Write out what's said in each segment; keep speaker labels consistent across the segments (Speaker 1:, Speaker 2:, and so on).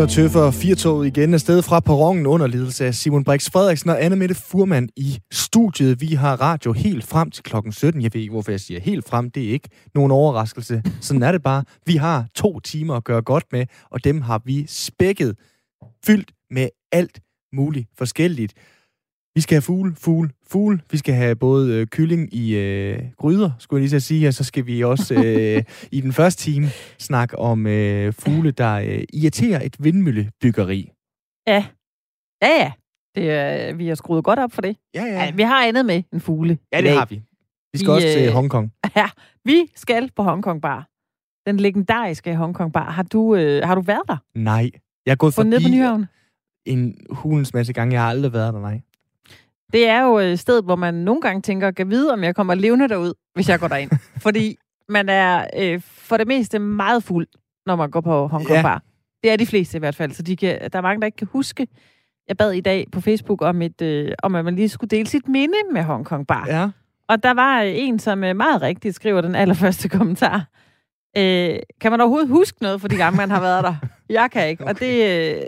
Speaker 1: Så tøffer firtoget igen afsted fra perronen under ledelse af Simon Brix Frederiksen og Anne Mette Furman i studiet. Vi har radio helt frem til klokken 17. Jeg ved ikke, hvorfor jeg siger helt frem. Det er ikke nogen overraskelse. Sådan er det bare. Vi har to timer at gøre godt med, og dem har vi spækket, fyldt med alt muligt forskelligt. Vi skal have fugle, fugle, fugle. Vi skal have både øh, kylling i øh, gryder, skulle jeg lige så sige, og så skal vi også øh, i den første time snakke om øh, fugle, der øh, irriterer et vindmøllebyggeri.
Speaker 2: Ja. Ja, ja. Det, er, vi har skruet godt op for det.
Speaker 1: Ja,
Speaker 2: Ja, vi har andet med en fugle.
Speaker 1: Ja, det
Speaker 2: dag.
Speaker 1: har vi. Vi skal
Speaker 2: Vi,
Speaker 1: også til
Speaker 2: øh,
Speaker 1: Hongkong.
Speaker 2: Ja, vi skal på Hongkong Bar. Den legendariske Hongkong Bar. Har du, øh, har du været der?
Speaker 1: Nej, jeg er gået
Speaker 2: Fundet ned på
Speaker 1: forbi
Speaker 2: Nyhavn?
Speaker 1: en hulens masse gange. Jeg har aldrig været der, nej.
Speaker 2: Det er jo et sted, hvor man nogle gange tænker, kan vide, om jeg kommer levende derud, hvis jeg går derind. Fordi man er øh, for det meste meget fuld, når man går på Hongkong
Speaker 1: Ja.
Speaker 2: Bar. Det er de fleste i hvert fald, så de kan, der er mange, der ikke kan huske. Jeg bad i dag på Facebook om, et, øh, om at man lige skulle dele sit minde med Hongkong Bar.
Speaker 1: Ja.
Speaker 2: Og der var øh, en, som øh, meget rigtigt skriver den allerførste kommentar. Øh, kan man overhovedet huske noget for de gange, man har været der? Jeg kan ikke. Og det, øh,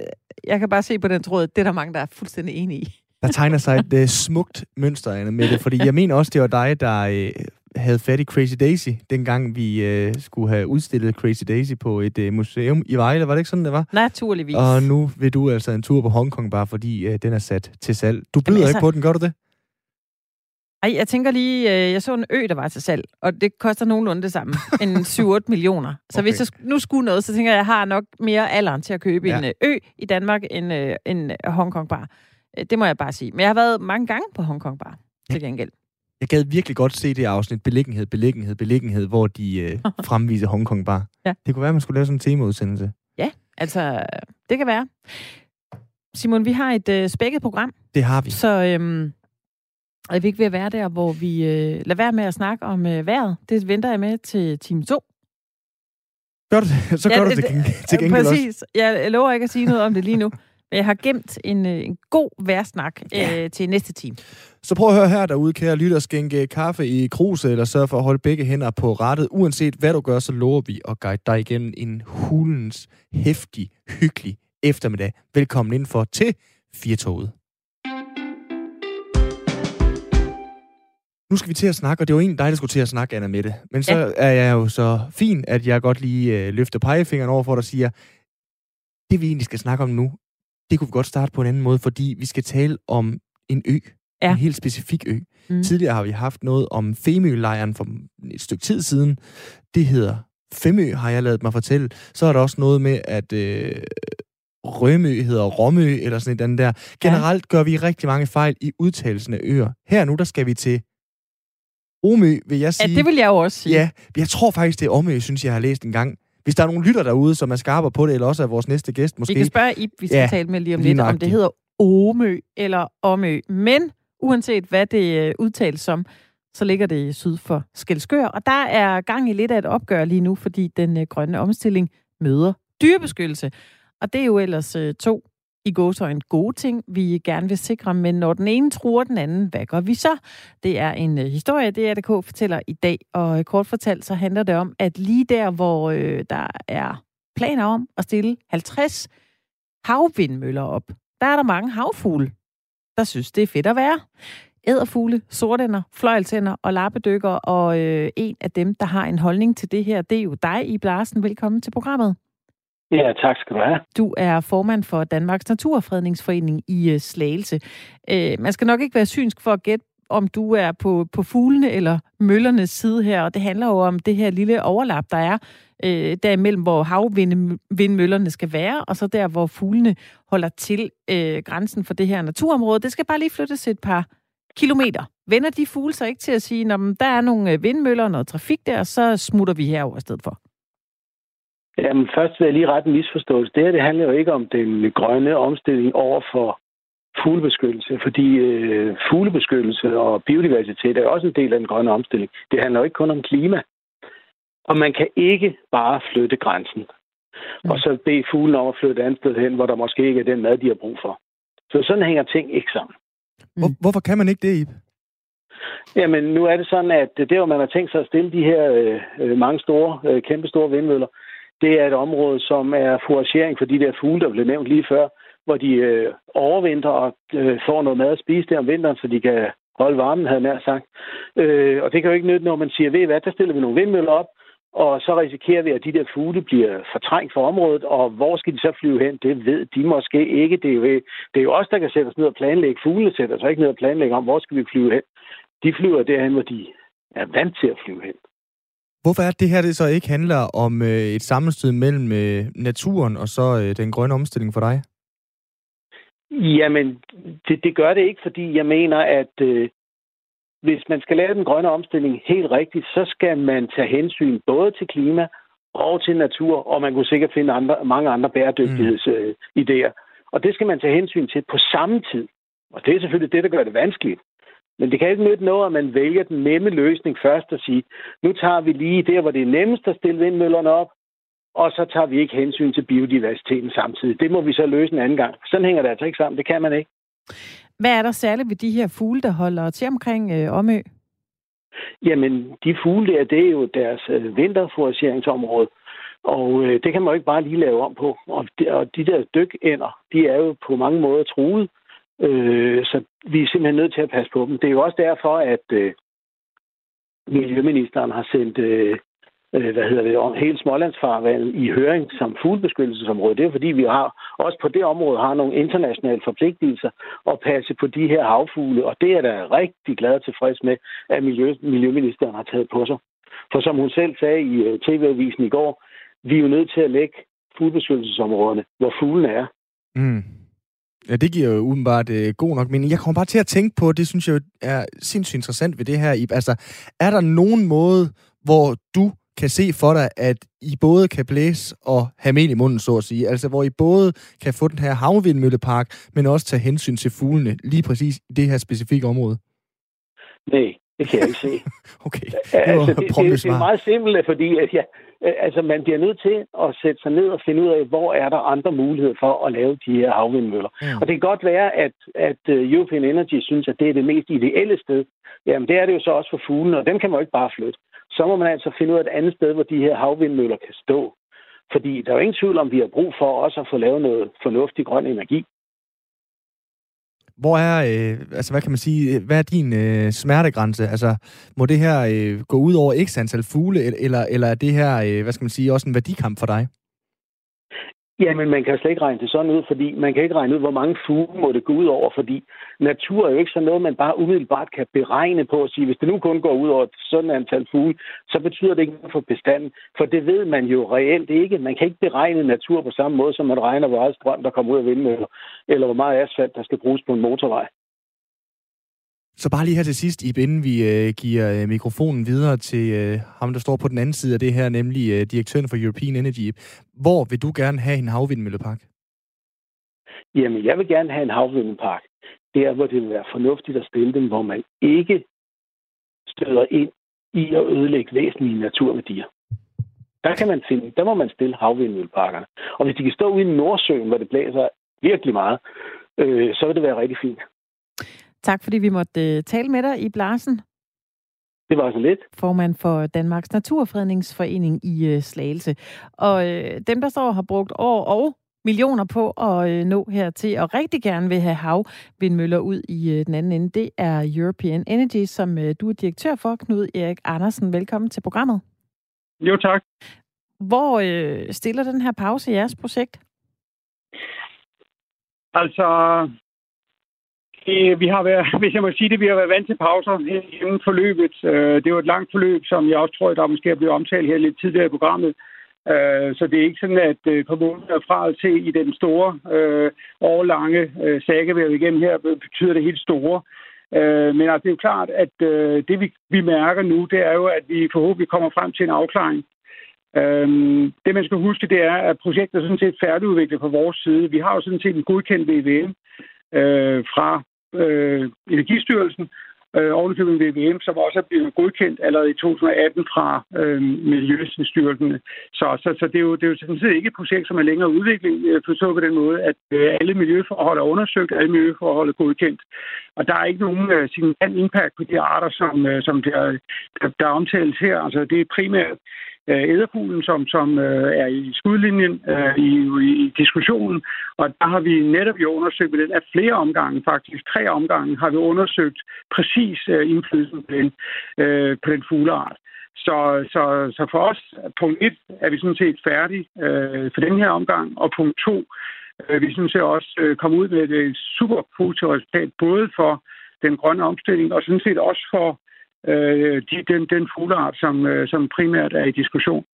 Speaker 2: jeg kan bare se på den tråd, det er der mange, der er fuldstændig enige i.
Speaker 1: Der tegner sig et uh, smukt mønster, Anna Mette, fordi jeg mener også, det var dig, der uh, havde fat i Crazy Daisy, dengang vi uh, skulle have udstillet Crazy Daisy på et uh, museum i Vejle. Var det ikke sådan, det var?
Speaker 2: Naturligvis.
Speaker 1: Og nu vil du altså en tur på Hongkong, bare fordi uh, den er sat til salg. Du byder
Speaker 2: altså-
Speaker 1: ikke på den, gør du det?
Speaker 2: Ej, jeg tænker lige, øh, jeg så en ø, der var til salg, og det koster nogenlunde det samme. En 7-8 millioner. Så
Speaker 1: Okay.
Speaker 2: hvis jeg nu skulle noget, så tænker jeg, jeg har nok mere alderen til at købe
Speaker 1: Ja.
Speaker 2: en øh, ø i Danmark end øh, en øh, Hongkong Bar. Øh, Det må jeg bare sige. Men jeg har været mange gange på Hongkong Bar, til gengæld.
Speaker 1: Jeg gad virkelig godt se det afsnit, beliggenhed, beliggenhed, beliggenhed, hvor de uh, fremviser Hongkong bare.
Speaker 2: Ja.
Speaker 1: Det kunne være, at man skulle lave sådan en temaudsendelse.
Speaker 2: Altså, det kan være. Simon, vi har et øh, spækket program,
Speaker 1: Det har vi.
Speaker 2: så øhm, er vi ikke ved at være der, hvor vi øh, lader være med at snakke om øh, vejret. Det venter jeg med til time 2.
Speaker 1: Gør du det? Så gør
Speaker 2: Ja,
Speaker 1: du
Speaker 2: det-
Speaker 1: det til, gengæld også.
Speaker 2: Præcis. Jeg lover ikke at sige noget om det lige nu. Jeg har gemt en, øh, en god værsnak
Speaker 1: Ja.
Speaker 2: øh, til næste time.
Speaker 1: Så prøv at høre her derude, kære lytter, skænke kaffe i kruse, eller sørg for at holde begge hænder på rettet. Uanset hvad du gør, så lover vi at guide dig igennem en hulens, hæftig, hyggelig eftermiddag. Velkommen indenfor til Firtoget. Nu skal vi til at snakke, og det var egentlig dig, der skulle til at snakke, Anna Mette. Men så
Speaker 2: Ja.
Speaker 1: er jeg jo så fin, at jeg godt lige øh, løfter pegefingeren over for dig og siger, det vi egentlig skal snakke om nu, det kunne vi godt starte på en anden måde, fordi vi skal tale om en ø.
Speaker 2: Ja.
Speaker 1: En helt specifik ø.
Speaker 2: Mm.
Speaker 1: Tidligere har vi haft noget om Femø-lejren for et stykke tid siden. Det hedder Femø, har jeg lavet mig fortælle. Så er der også noget med, at øh, Rømø hedder Romø, eller sådan et andet der. Generelt gør vi rigtig mange fejl i udtalelsen af øer. Her nu, der skal vi til Omø, vil jeg
Speaker 2: Ja,
Speaker 1: sige.
Speaker 2: det vil jeg jo også sige.
Speaker 1: Ja, jeg tror faktisk, det er Omø, synes jeg har læst en gang. Hvis der er nogle lytter derude, som er skarpe på det, eller også er vores næste gæst måske.
Speaker 2: Vi kan spørge Ip, vi skal
Speaker 1: Ja,
Speaker 2: tale med lige om lidt, om det hedder Omø eller Omø. Men uanset hvad det øh, udtales som, så ligger det syd for Skelskør. Og der er gang i lidt af et opgør lige nu, fordi den øh, grønne omstilling møder dyrebeskyttelse. Og det er jo ellers øh, to i gåsøjne gode ting, vi gerne vil sikre, men når den ene truer den anden, hvad gør vi så? Det er en øh, historie, det er det K fortæller i dag, og øh, kort fortalt så handler det om, at lige der, hvor øh, der er planer om at stille 50 havvindmøller op, der er der mange havfugle, der synes, det er fedt at være. Æderfugle, sortænder, fløjlsænder og lappedykker, og øh, en af dem, der har en holdning til det her, det er jo dig, i Larsen. Velkommen til programmet.
Speaker 3: Ja, tak skal du have.
Speaker 2: Du er formand for Danmarks Naturfredningsforening i øh, Slagelse. Øh, man skal nok ikke være synsk for at gætte, om du er på, på fuglene eller møllernes side her, og det handler jo om det her lille overlap, der er øh, derimellem, hvor havvindmøllerne skal være, og så der, hvor fuglene holder til øh, grænsen for det her naturområde. Det skal bare lige flyttes et par kilometer. Vender de fugle sig ikke til at sige, når der er nogle øh, vindmøller og noget trafik der, så smutter vi herover i stedet for?
Speaker 3: Jamen, først vil jeg lige rette en misforståelse. Det her det handler jo ikke om den grønne omstilling over for fuglebeskyttelse, fordi øh, fuglebeskyttelse og biodiversitet er jo også en del af den grønne omstilling. Det handler jo ikke kun om klima. Og man kan ikke bare flytte grænsen,
Speaker 2: Mm.
Speaker 3: og så bede fuglene om at flytte et andet sted hen, hvor der måske ikke er den mad, de har brug for. Så sådan hænger ting ikke sammen.
Speaker 1: Hvor, hvorfor kan man ikke det, Ib?
Speaker 3: Jamen, nu er det sådan, at det, hvor man har tænkt sig at stille de her øh, øh, mange store, øh, kæmpe store vindmøller, det er et område, som er foragering for de der fugle, der blev nævnt lige før, hvor de øh, overvinter og øh, får noget mad at spise der om vinteren, så de kan holde varmen, havde jeg sagt. Øh, og det kan jo ikke nytte, når man siger, ved hvad, der stiller vi nogle vindmøller op, og så risikerer vi, at de der fugle bliver fortrængt fra området, og hvor skal de så flyve hen? Det ved de måske ikke. Det er jo, det er jo os, der kan sætte os ned og planlægge. Fuglene sætter sig ikke ned og planlægge om, hvor skal vi flyve hen. De flyver derhen, hvor de er vant til at flyve hen.
Speaker 1: Hvorfor er det her, det så ikke handler om øh, et sammenstød mellem øh, naturen og så øh, den grønne omstilling for dig?
Speaker 3: Jamen, det, det gør det ikke, fordi jeg mener, at øh, hvis man skal lave den grønne omstilling helt rigtigt, så skal man tage hensyn både til klima og til natur, og man kunne sikkert finde andre, mange andre bæredygtighedsidéer. Mm. Og det skal man tage hensyn til på samme tid. Og det er selvfølgelig det, der gør det vanskeligt. Men det kan ikke nytte noget, at man vælger den nemme løsning først og sige, nu tager vi lige der, hvor det er nemmest at stille vindmøllerne op, og så tager vi ikke hensyn til biodiversiteten samtidig. Det må vi så løse en anden gang. Sådan hænger det altså ikke sammen. Det kan man ikke.
Speaker 2: Hvad er der særligt ved de her fugle, der holder til omkring øh, Omø?
Speaker 3: Jamen, de fugle der, det er jo deres øh, vinterforageringsområde. Og øh, det kan man jo ikke bare lige lave om på. Og de, og de der dykænder, de er jo på mange måder truet. Øh, så vi er simpelthen nødt til at passe på dem. Det er jo også derfor, at øh, Miljøministeren har sendt øh, øh, hvad hedder det, om hele Smålandsfarvandet i høring som fuglebeskyttelsesområde. Det er fordi, vi har også på det område har nogle internationale forpligtelser at passe på de her havfugle, og det er da rigtig glad og tilfreds med, at Miljø, Miljøministeren har taget på sig. For som hun selv sagde i øh, TV-avisen i går, vi er jo nødt til at lægge fuglebeskyttelsesområderne, hvor fuglene er.
Speaker 1: Mm. Ja, det giver jo udenbart øh, god nok mening. Jeg kommer bare til at tænke på, det synes jeg er sindssygt interessant ved det her. Altså, er der nogen måde, hvor du kan se for dig, at I både kan blæse og have mel i munden, så at sige. Altså, hvor I både kan få den her havvindmøllepark, men også tage hensyn til fuglene, lige præcis i det her specifikke område?
Speaker 3: Nej, det kan jeg ikke se.
Speaker 1: okay,
Speaker 3: det, altså, det, det, det er meget simpelt, fordi at ja, altså, man bliver nødt til at sætte sig ned og finde ud af, hvor er der andre muligheder for at lave de her havvindmøller. Mm. Og det kan godt være, at, at øh, European Energy synes, at det er det mest ideelle sted. Jamen, det er det jo så også for fuglene, og dem kan man jo ikke bare flytte så må man altså finde ud af et andet sted, hvor de her havvindmøller kan stå. Fordi der er jo ingen tvivl om, vi har brug for også at få lavet noget fornuftig grøn energi.
Speaker 1: Hvor er, øh, altså hvad kan man sige, øh, hvad er din øh, smertegrænse? Altså, må det her øh, gå ud over x antal fugle, eller, eller er det her, øh, hvad skal man sige, også en værdikamp for dig?
Speaker 3: Jamen, man kan slet ikke regne det sådan ud, fordi man kan ikke regne ud, hvor mange fugle må det gå ud over, fordi natur er jo ikke sådan noget, man bare umiddelbart kan beregne på at sige, hvis det nu kun går ud over sådan antal fugle, så betyder det ikke noget for bestanden, for det ved man jo reelt ikke. Man kan ikke beregne natur på samme måde, som man regner, hvor meget strøm, der kommer ud af vindmøller, eller hvor meget asfalt, der skal bruges på en motorvej.
Speaker 1: Så bare lige her til sidst, Ib, inden vi øh, giver øh, mikrofonen videre til øh, ham, der står på den anden side af det her, nemlig øh, direktøren for European Energy. Hvor vil du gerne have en havvindmøllepark?
Speaker 3: Jamen, jeg vil gerne have en havvindmøllepark. Der, hvor det vil være fornuftigt at stille dem, hvor man ikke støder ind i at ødelægge væsentlige naturværdier. Der kan man finde, der må man stille havvindmølleparkerne. Og hvis de kan stå ude i Nordsøen, hvor det blæser virkelig meget, øh, så vil det være rigtig fint.
Speaker 2: Tak fordi vi måtte uh, tale med dig i Blarsen.
Speaker 3: Det var så lidt.
Speaker 2: Formand for Danmarks Naturfredningsforening i uh, Slagelse. Og uh, dem, der står har brugt år og millioner på at uh, nå hertil, og rigtig gerne vil have havvindmøller ud i uh, den anden ende, det er European Energy, som du er direktør for, Knud Erik Andersen. Velkommen til programmet.
Speaker 4: Jo, tak.
Speaker 2: Hvor stiller den her pause jeres projekt?
Speaker 4: Altså, det, vi har været, hvis jeg må sige det, vi har været vant til pauser inden forløbet. Øh, det var et langt forløb, som jeg også tror, der måske er blevet omtalt her lidt tidligere i programmet. Øh, så det er ikke sådan, at øh, på måneder fra til i den store, øh, årlange øh, saga, vi har igennem her, betyder det helt store. Øh, men altså, det er jo klart, at øh, det vi, vi mærker nu, det er jo, at vi forhåbentlig kommer frem til en afklaring. Øhm, det man skal huske, det er, at projektet er sådan set færdigudviklet fra vores side. Vi har jo sådan set en godkendt VVM øh, fra øh, Energistyrelsen, øh, ovenikøbet VVM, som også er blevet godkendt allerede i 2018 fra øh, Miljøstyrelsen. Så, så, så det, er jo, det er jo sådan set ikke et projekt, som er længere udvikling, øh, forstået på den måde, at øh, alle miljøforhold er undersøgt, alle miljøforhold er godkendt. Og der er ikke nogen øh, signifikant impact på de arter, som, øh, som der, der, der omtales her. Altså det er primært øh, æderfuglen, som, som øh, er i skudlinjen øh, i, i diskussionen. Og der har vi netop jo undersøgt den af flere omgange, faktisk tre omgange, har vi undersøgt præcis øh, indflydelsen på den, øh, på den fugleart. Så, så, så for os, punkt et, er vi sådan set færdige øh, for den her omgang, og punkt to, øh, vi synes set også øh, komme ud med et super positivt resultat, både for den grønne omstilling, og sådan set også for øh, Øh, de, den, den fugleart, som, øh, som primært er i diskussion.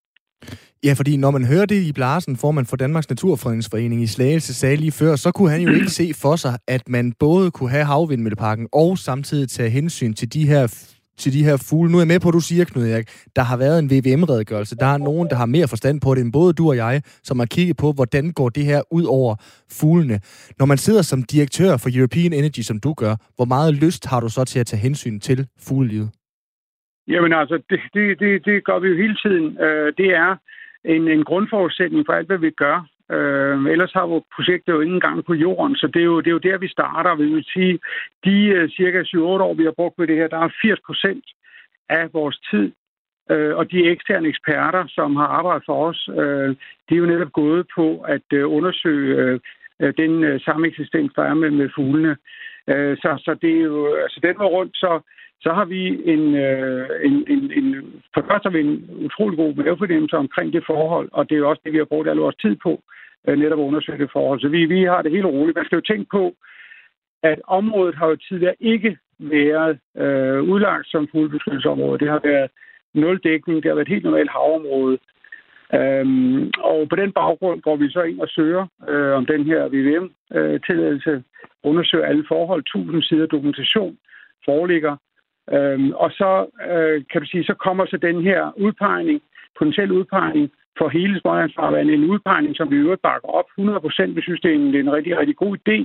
Speaker 1: Ja, fordi når man hører det i Blarsen, formand for Danmarks Naturfredningsforening i Slagelse, sagde lige før, så kunne han jo ikke se for sig, at man både kunne have havvindmølleparken og samtidig tage hensyn til de her til de her fugle. Nu er jeg med på, at du siger, Knud Erik, der har været en VVM-redegørelse. Der er nogen, der har mere forstand på det end både du og jeg, som har kigget på, hvordan går det her ud over fuglene. Når man sidder som direktør for European Energy, som du gør, hvor meget lyst har du så til at tage hensyn til fuglelivet?
Speaker 4: Jamen altså, det, det, det, det gør vi jo hele tiden. Øh, det er en, en grundforudsætning for alt, hvad vi gør. Øh, ellers har vores projekt jo ingen gang på jorden, så det er jo, det er jo der, vi starter. Vi vil sige, de uh, cirka 7-8 år, vi har brugt på det her, der er 80 procent af vores tid, øh, og de eksterne eksperter, som har arbejdet for os, øh, de er jo netop gået på at øh, undersøge øh, øh den øh, samme eksistens, der er med, med fuglene. Øh, så, så det er jo, altså den var rundt, så så har vi en, øh, en, en, en for det første har vi en utrolig god mavefornemmelse omkring det forhold, og det er jo også det, vi har brugt al vores tid på, øh, netop at undersøge det forhold. Så vi, vi har det helt roligt. Man skal jo tænke på, at området har jo tidligere ikke været øh, udlagt som fuglebeskyttelsesområde. Det har været nul dækning, det har været et helt normalt havområde. Øhm, og på den baggrund går vi så ind og søger øh, om den her VVM-tilladelse, øh, undersøger alle forhold, tusind sider dokumentation foreligger, Øhm, og så øh, kan du sige, så kommer så den her udpegning, potentiel udpegning for hele Smålandsfarvandet, en udpegning, som vi i øvrigt bakker op 100%. Vi synes, det er en, det er en rigtig, rigtig god idé,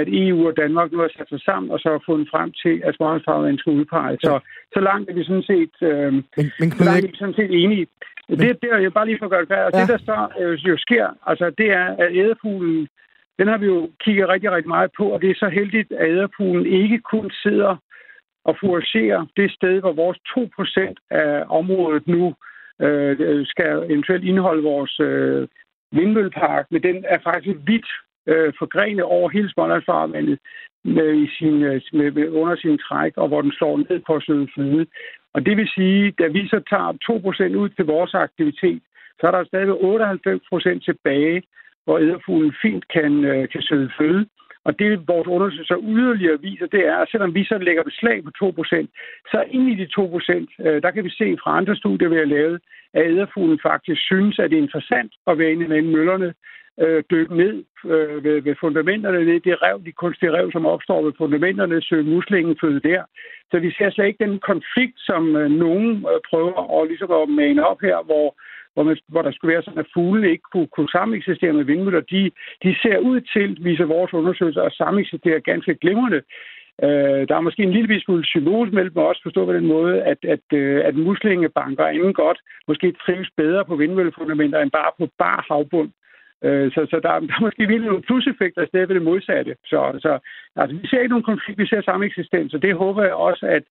Speaker 4: at EU og Danmark nu har sat sig sammen og så har fundet frem til, at Smålandsfarvandet skal udpeges. Så, så langt er vi sådan set, øh, men, men, så langt er vi sådan set enige. Men, det, det er jeg bare lige for at gøre det færdigt. Ja. Det, der så øh, jo sker, altså, det er, at æderfuglen, den har vi jo kigget rigtig, rigtig meget på, og det er så heldigt, at æderfuglen ikke kun sidder og fouragere det sted, hvor vores 2% af området nu øh, øh, skal eventuelt indeholde vores øh, vindmøllepark, men den er faktisk vidt øh, forgrenet over hele Smålandsfarvandet med, i sin, øh, med, med, under sin træk, og hvor den slår ned på søde. Og det vil sige, da vi så tager 2% ud til vores aktivitet, så er der stadig 98% tilbage, hvor æderfuglen fint kan, øh, kan søde føde. Og det, vores undersøgelser yderligere viser, det er, at selvom vi så lægger beslag på 2%, så ind i de 2%, øh, der kan vi se fra andre studier, vi har lavet, at æderfuglen faktisk synes, at det er interessant at være inde mellem møllerne, øh, dykke ned øh, ved, ved fundamenterne, ned det rev, de kunstige rev, som opstår ved fundamenterne, søge muslingen føde der. Så vi ser slet ikke den konflikt, som øh, nogen øh, prøver at, ligesom at mane op her, hvor hvor, man, hvor der skulle være sådan, at fuglene ikke kunne, kunne sameksistere med vindmøller, de, de ser ud til, viser vores undersøgelser, at sameksistere ganske glimrende. Øh, der er måske en lille smule symbolsk mellem os, forstå på den måde, at, at, øh, at muslingebanker inden godt måske trives bedre på vindmøllefundamenter end bare på bar havbund. Øh, så, så der, der er måske virkelig nogle pluseffekter i stedet for det modsatte. Så, så altså, vi ser ikke nogen konflikt, vi ser samme eksistens, og det håber jeg også, at,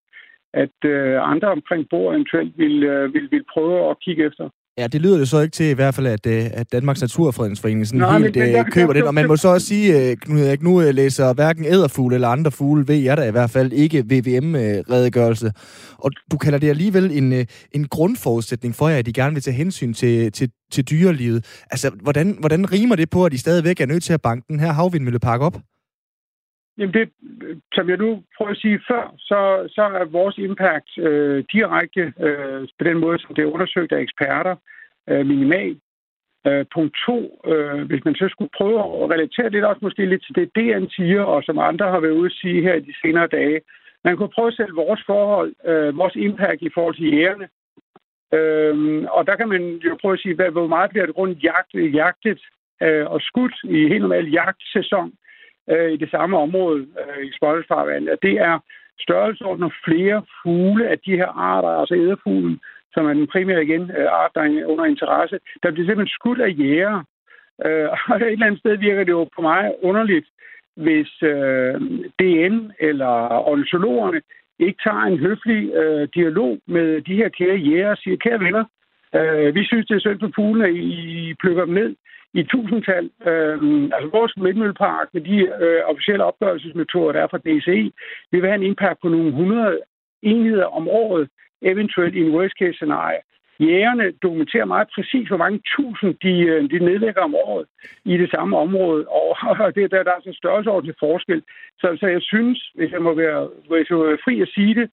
Speaker 4: at øh, andre omkring bord eventuelt vil, øh, vil, vil prøve at kigge efter.
Speaker 1: Ja, det lyder det så ikke til i hvert fald, at, øh, at Danmarks Naturfredningsforening sådan Nej, helt men, øh, køber det. Og man må så også sige, at øh, nu læser hverken æderfugle eller andre fugle, ved jeg da i hvert fald ikke VVM-redegørelse. Og du kalder det alligevel en, en grundforudsætning for jer, at I gerne vil tage hensyn til, til, til dyrelivet. Altså, hvordan, hvordan rimer det på, at I stadigvæk er nødt til at banke den her havvindmøllepark op?
Speaker 4: Jamen det, som jeg nu prøver at sige før, så, så er vores impact øh, direkte øh, på den måde, som det er undersøgt af eksperter, øh, minimal. Øh, punkt to, øh, hvis man så skulle prøve at relatere lidt også måske lidt til det, DN siger, og som andre har været ude at sige her i de senere dage, man kunne prøve at sætte vores forhold, øh, vores impact i forhold til jægerne. Øh, og der kan man jo prøve at sige, hvad, hvor meget bliver det rundt jagt, jagtet øh, og skudt i helt normal jagtsæson øh, i det samme område øh, i Spottelfarvandet. Det er størrelsesordner flere fugle af de her arter, altså æderfuglen, som er den primære igen øh, art, der er under interesse, der bliver simpelthen skudt af jæger. Øh, og et eller andet sted virker det jo på mig underligt, hvis øh, DN eller ornitologerne ikke tager en høflig øh, dialog med de her kære jæger og siger, kære venner, Øh, vi synes, det er synd for fuglene, at I plukker dem ned i tusindtal. Øh, altså vores vindmøllepark med de øh, officielle opgørelsesmetoder, der er fra DCE, vi vil have en impact på nogle 100 enheder om året, eventuelt i en worst case scenario. Jægerne dokumenterer meget præcis, hvor mange tusind de, øh, de nedlægger om året i det samme område, og det, der, der er altså en størrelseordentlig forskel. Så, så jeg synes, hvis jeg må være, hvis jeg må være fri at sige det,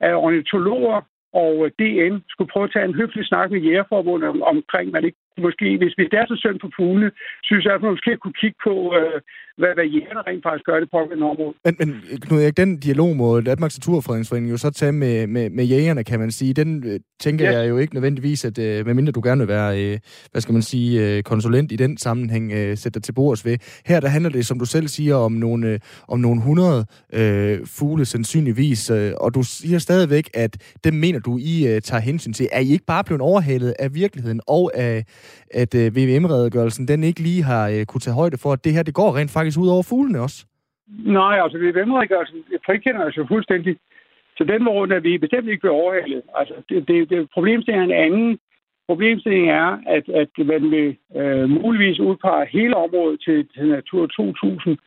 Speaker 4: at ornitologer og øh, DN skulle prøve at tage en høflig snak med Jægerforbundet om, omkring, man ikke måske, hvis, hvis det er så synd for fuglene, synes jeg, at man måske kunne kigge på, øh, hvad, hvad jægerne rent faktisk gør det på det område.
Speaker 1: Men, men Knud Erik, den dialog må Danmarks Naturfredningsforening jo så tage med, med, med jægerne, kan man sige. Den øh, tænker ja. jeg jo ikke nødvendigvis, at øh, medmindre du gerne vil være, øh, hvad skal man sige, øh, konsulent i den sammenhæng, øh, sætte dig til bords ved. Her der handler det, som du selv siger, om nogle, øh, om nogle hundrede øh, fugle sandsynligvis, øh, og du siger stadigvæk, at dem mener du, I øh, tager hensyn til. Er I ikke bare blevet overhalet af virkeligheden og af at øh, VVM-redegørelsen den ikke lige har øh, kunne tage højde for, at det her det går rent faktisk ud over fuglene også?
Speaker 4: Nej, altså VVM-redegørelsen frikender os jo fuldstændig. Så den måde, at vi bestemt ikke bliver overhalet. Altså, det, det, det problemstillingen er en anden. Problemstillingen er, at, at man vil øh, muligvis udpege hele området til, til Natur 2000,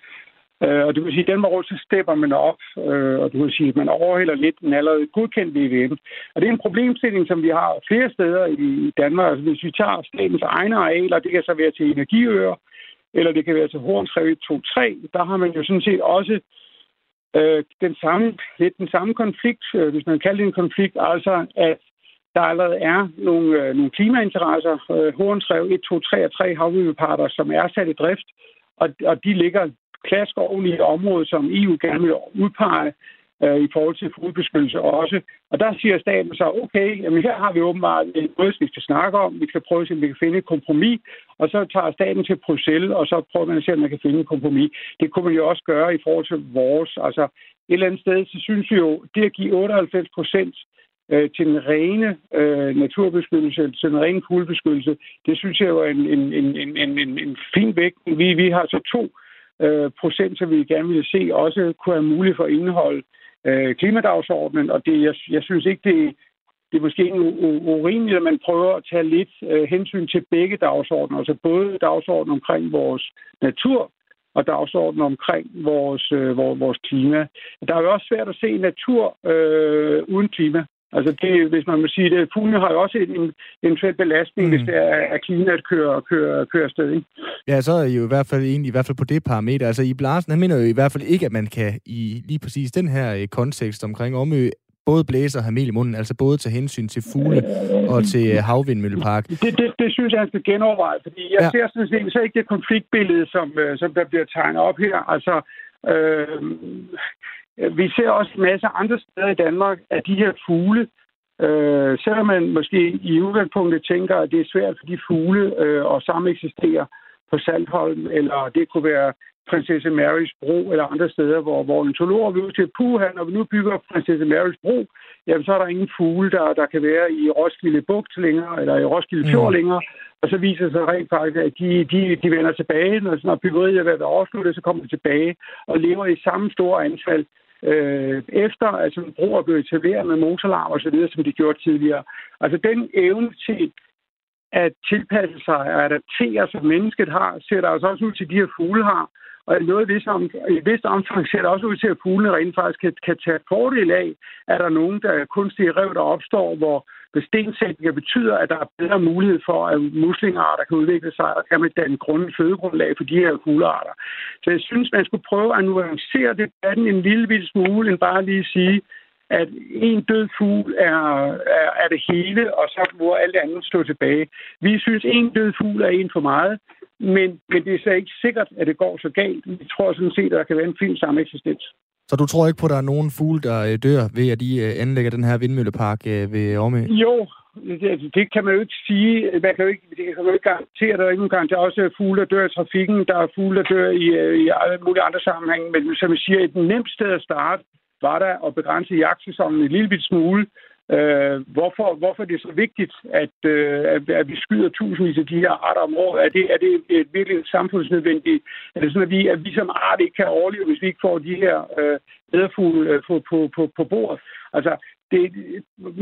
Speaker 4: Øh, og du kan sige, at den måde, så stepper man op, øh, og du kan sige, at man overhælder lidt den allerede godkendte VVM. Og det er en problemstilling, som vi har flere steder i Danmark. Altså, hvis vi tager statens egne arealer, det kan så være til energiøer, eller det kan være til Hornsrev 2-3, der har man jo sådan set også øh, den samme, lidt den samme konflikt, øh, hvis man kalder det en konflikt, altså at der allerede er nogle, øh, nogle klimainteresser, øh, Hornsrev 1, 2, 3 og 3 havvindmølleparter, som er sat i drift, og, og de ligger klask oven i et område, som EU gerne vil udpege øh, i forhold til fuglebeskyttelse også. Og der siger staten så, okay, jamen her har vi åbenbart noget, vi skal snakke om. Vi skal prøve at se, om vi kan finde et kompromis. Og så tager staten til Bruxelles, og så prøver man at se, om man kan finde et kompromis. Det kunne man jo også gøre i forhold til vores. Altså et eller andet sted, så synes vi jo, det at give 98 procent øh, til den rene øh, naturbeskyttelse, til den rene fuglebeskyttelse, det synes jeg jo er en, en, en, en, en, en fin vægt. Vi, vi har så to øh, procent, som vi gerne ville se, også kunne være muligt for at indeholde øh, klimadagsordenen. Og det, jeg, jeg synes ikke, det, det er måske urimeligt, at man prøver at tage lidt øh, hensyn til begge dagsordner. Altså både dagsordenen omkring vores natur, og dagsordenen omkring vores, øh, vores, vores klima. Der er jo også svært at se natur øh, uden klima. Altså det, hvis man må sige det, fuglene har jo også en eventuel belastning, mm. hvis det er, at klimaet kører, kører, kører sted. Ikke?
Speaker 1: Ja, så er I jo i hvert fald egentlig, i hvert fald på det parameter. Altså i Blarsen, han mener jo i hvert fald ikke, at man kan i lige præcis den her øh, kontekst omkring Omø både blæse og have mel i munden, altså både til hensyn til fugle og til øh, havvindmøllepark.
Speaker 4: Det, det, det synes jeg, han skal genoverveje, fordi jeg ja. ser sådan set så ikke det konfliktbillede, som, øh, som der bliver tegnet op her. Altså, øh, vi ser også en masse andre steder i Danmark, at de her fugle, øh, selvom man måske i udgangspunktet tænker, at det er svært for de fugle øh, at sameksistere på Saltholm, eller det kunne være Prinsesse Marys Bro eller andre steder, hvor, hvor ornitologer vil til, puha, når vi nu bygger Prinsesse Marys Bro, jamen så er der ingen fugle, der, der kan være i Roskilde Bugt længere, eller i Roskilde Fjord mm. længere, og så viser sig rent faktisk, at de, de, de vender tilbage, når, når byggeriet er ved at være afsluttet, så kommer de tilbage og lever i samme store antal øh, efter at altså, bro blev etableret med motorlarm og så videre, som de gjorde tidligere. Altså den evne til at tilpasse sig og adaptere, som mennesket har, ser der altså også ud til, de her fugle har. Og noget vis om, i et vist omfang ser det også ud til, at fuglene rent faktisk kan, kan tage fordel af, at der er nogen, der er kunstige rev, der opstår, hvor bestensætninger betyder, at der er bedre mulighed for, at muslingarter kan udvikle sig og kan man danne grund, fødegrundlag for de her fuglearter. Så jeg synes, man skulle prøve at nuancere debatten en lille smule, end bare lige sige, at en død fugl er, er, er det hele, og så må alt andet stå tilbage. Vi synes, en død fugl er en for meget, men, men det er så ikke sikkert, at det går så galt. Vi tror sådan set, at der kan være en fin sameksistens.
Speaker 1: Så du tror ikke på, at der er nogen fugle, der øh, dør ved, at de øh, anlægger den her vindmøllepark øh, ved Omø?
Speaker 4: Jo, det, det kan man jo ikke sige. Man kan jo ikke, det kan man jo ikke garantere. Der er ingen garantere. Der er også fugle, der dør i trafikken. Der er fugle, der dør i, i alle mulige andre sammenhænge. Men som jeg siger, et nemt sted at starte var der at begrænse jagtsæsonen en lille smule. Øh, hvorfor, hvorfor er det så vigtigt, at, øh, at, at vi skyder tusindvis af de her arter om året? Er det, er det et virkelig samfundsnødvendigt? Er det sådan, at vi, at vi som art ikke kan overleve, hvis vi ikke får de her øh, æderfugle øh, på, på, på, på bordet? Altså, det,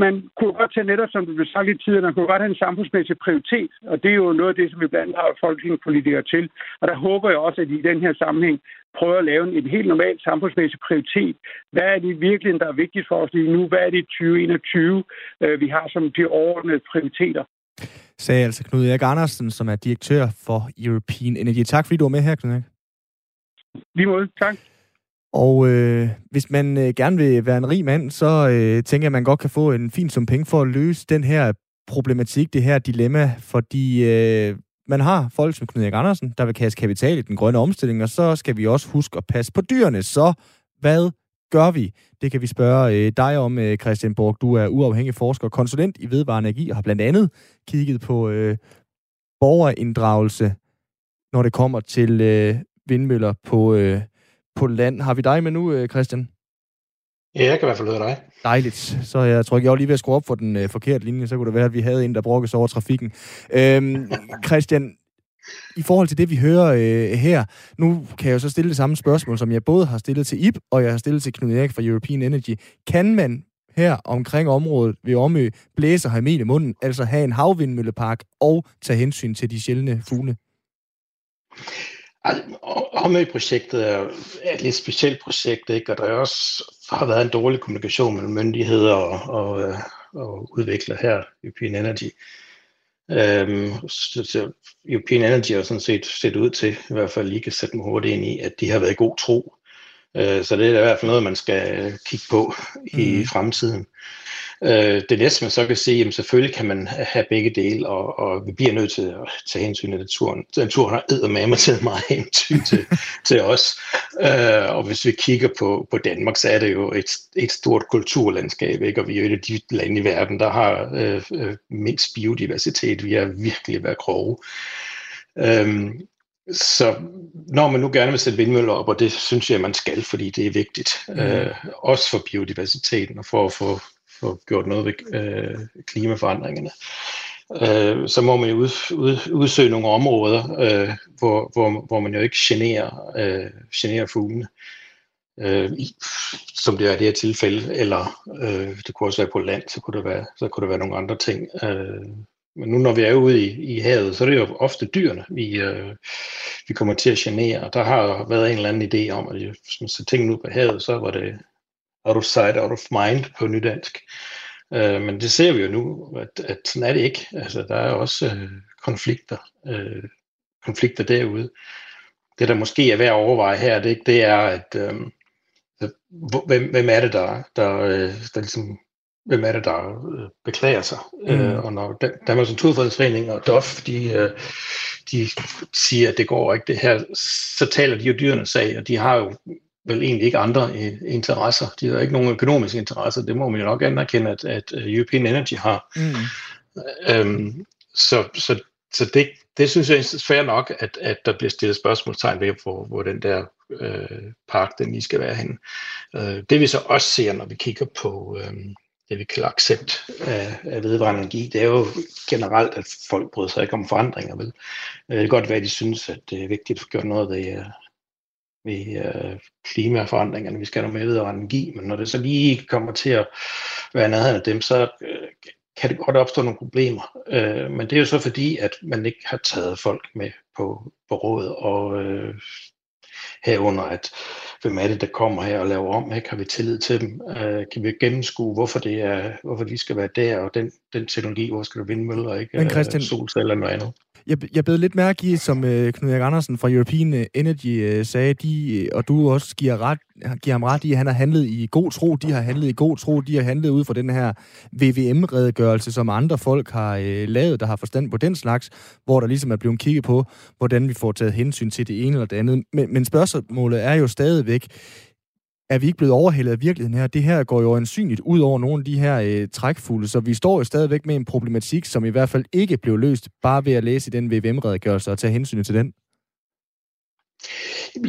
Speaker 4: man kunne godt tage netop, som du blev sagt i tiden, man kunne godt have en samfundsmæssig prioritet, og det er jo noget af det, som vi blandt har folketingspolitikere til. Og der håber jeg også, at I i den her sammenhæng prøver at lave en helt normal samfundsmæssig prioritet. Hvad er det virkelig, der er vigtigt for os lige nu? Hvad er det i 2021, øh, vi har som de overordnede prioriteter?
Speaker 1: Sagde altså Knud Erik Andersen, som er direktør for European Energy. Tak fordi du var med her, Knud Erik.
Speaker 4: Lige måde, tak.
Speaker 1: Og øh, hvis man øh, gerne vil være en rig mand, så øh, tænker jeg, at man godt kan få en fin sum penge for at løse den her problematik, det her dilemma, fordi øh, man har folk som Knud Erik Andersen, der vil kaste kapital i den grønne omstilling, og så skal vi også huske at passe på dyrene. Så hvad gør vi? Det kan vi spørge øh, dig om, øh, Christian Borg. Du er uafhængig forsker og konsulent i vedvarende energi, og har blandt andet kigget på øh, borgerinddragelse, når det kommer til øh, vindmøller på, øh, på land. Har vi dig med nu, øh, Christian?
Speaker 5: Ja, jeg kan i hvert fald høre dig.
Speaker 1: Dejligt. Så jeg tror ikke, jeg var lige ved at skrue op for den øh, forkerte linje, så kunne det være, at vi havde en, der brokkes over trafikken. Øhm, Christian, i forhold til det, vi hører øh, her, nu kan jeg jo så stille det samme spørgsmål, som jeg både har stillet til IP, og jeg har stillet til Knud Erik fra European Energy. Kan man her omkring området ved Omø blæse og have i munden, altså have en havvindmøllepark og tage hensyn til de sjældne fugle?
Speaker 5: Omø-projektet er et lidt specielt projekt, ikke? og der er også har været en dårlig kommunikation mellem myndigheder og, og, og udviklere her, European Energy. Øhm, så, så European Energy har sådan set set ud til, i hvert fald lige kan sætte mig hurtigt ind i, at de har været i god tro. Øh, så det er i hvert fald noget, man skal kigge på i mm. fremtiden. Øh, det næste, man så kan sige, at selvfølgelig kan man have begge dele, og, og vi bliver nødt til at tage hensyn til naturen. Naturen har eddermame til meget hensyn til, til os. Øh, og hvis vi kigger på, på Danmark, så er det jo et, et stort kulturlandskab, ikke? og vi er jo et af de lande i verden, der har øh, øh, mindst biodiversitet. Vi er virkelig været grove. Øh, så når man nu gerne vil sætte vindmøller op, og det synes jeg, man skal, fordi det er vigtigt, mm. øh, også for biodiversiteten og for at få få gjort noget ved øh, klimaforandringerne, øh, så må man jo ud, ud, udsøge nogle områder, øh, hvor, hvor, hvor man jo ikke generer, øh, generer fuglene, øh, som det er i det her tilfælde, eller øh, det kunne også være på land, så kunne, det være, så kunne der være nogle andre ting. Øh, men nu når vi er ude i, i havet, så er det jo ofte dyrene, vi, øh, vi kommer til at genere. Der har været en eller anden idé om, at hvis man ser tingene ud på havet, så var det out of sight, out of mind på nydansk. Øh, men det ser vi jo nu, at, at sådan er det ikke. Altså, der er også øh, konflikter, øh, konflikter derude. Det, der måske er værd at overveje her, det, det er, at øh, hvem, hvem er det, der, der, øh, der ligesom hvem er det, der øh, beklager sig. Mm. Øh, og når Danmarks Naturfredningsforening og DOF, de, øh, de siger, at det går ikke det her, så taler de jo dyrenes sag, og de har jo vel egentlig ikke andre interesser. De har ikke nogen økonomiske interesser. Det må man jo nok anerkende, at, at European Energy har. Mm. Øhm, så så, så det, det synes jeg er fair nok, at, at der bliver stillet spørgsmålstegn ved, hvor, hvor den der øh, park, den lige skal være henne. Øh, det vi så også ser, når vi kigger på øh, det, vi kalder accept af, af vedvarende energi, det er jo generelt, at folk bryder sig ikke om forandringer. Vel? Det kan godt være, at de synes, at det er vigtigt at få gjort noget ved, ved øh, klimaforandringerne, vi skal have noget med videre energi, men når det så lige kommer til at være nærheden af dem, så øh, kan det godt opstå nogle problemer. Øh, men det er jo så fordi, at man ikke har taget folk med på, på råd, og øh, herunder, at hvem er det, der kommer her og laver om, ikke? har vi tillid til dem, øh, kan vi gennemskue, hvorfor, det er, hvorfor de skal være der, og den, den teknologi, hvor skal du vindmøller, ikke?
Speaker 1: Men Christian,
Speaker 5: øh, solceller eller noget andet.
Speaker 1: Jeg, jeg blev lidt mærke i, som øh, Knud Erik Andersen fra European øh, Energy øh, sagde, de, øh, og du også giver, ret, giver ham ret i, at han har handlet i god tro, de har handlet i god tro, de har handlet ud fra den her VVM-redegørelse, som andre folk har øh, lavet, der har forstand på den slags, hvor der ligesom er blevet kigget på, hvordan vi får taget hensyn til det ene eller det andet. Men, men spørgsmålet er jo stadigvæk, er vi ikke blevet overhældet af virkeligheden her. Det her går jo ansynligt ud over nogle af de her øh, trækfugle, så vi står jo stadigvæk med en problematik, som i hvert fald ikke blev løst, bare ved at læse den VVM-redegørelse og tage hensyn til den.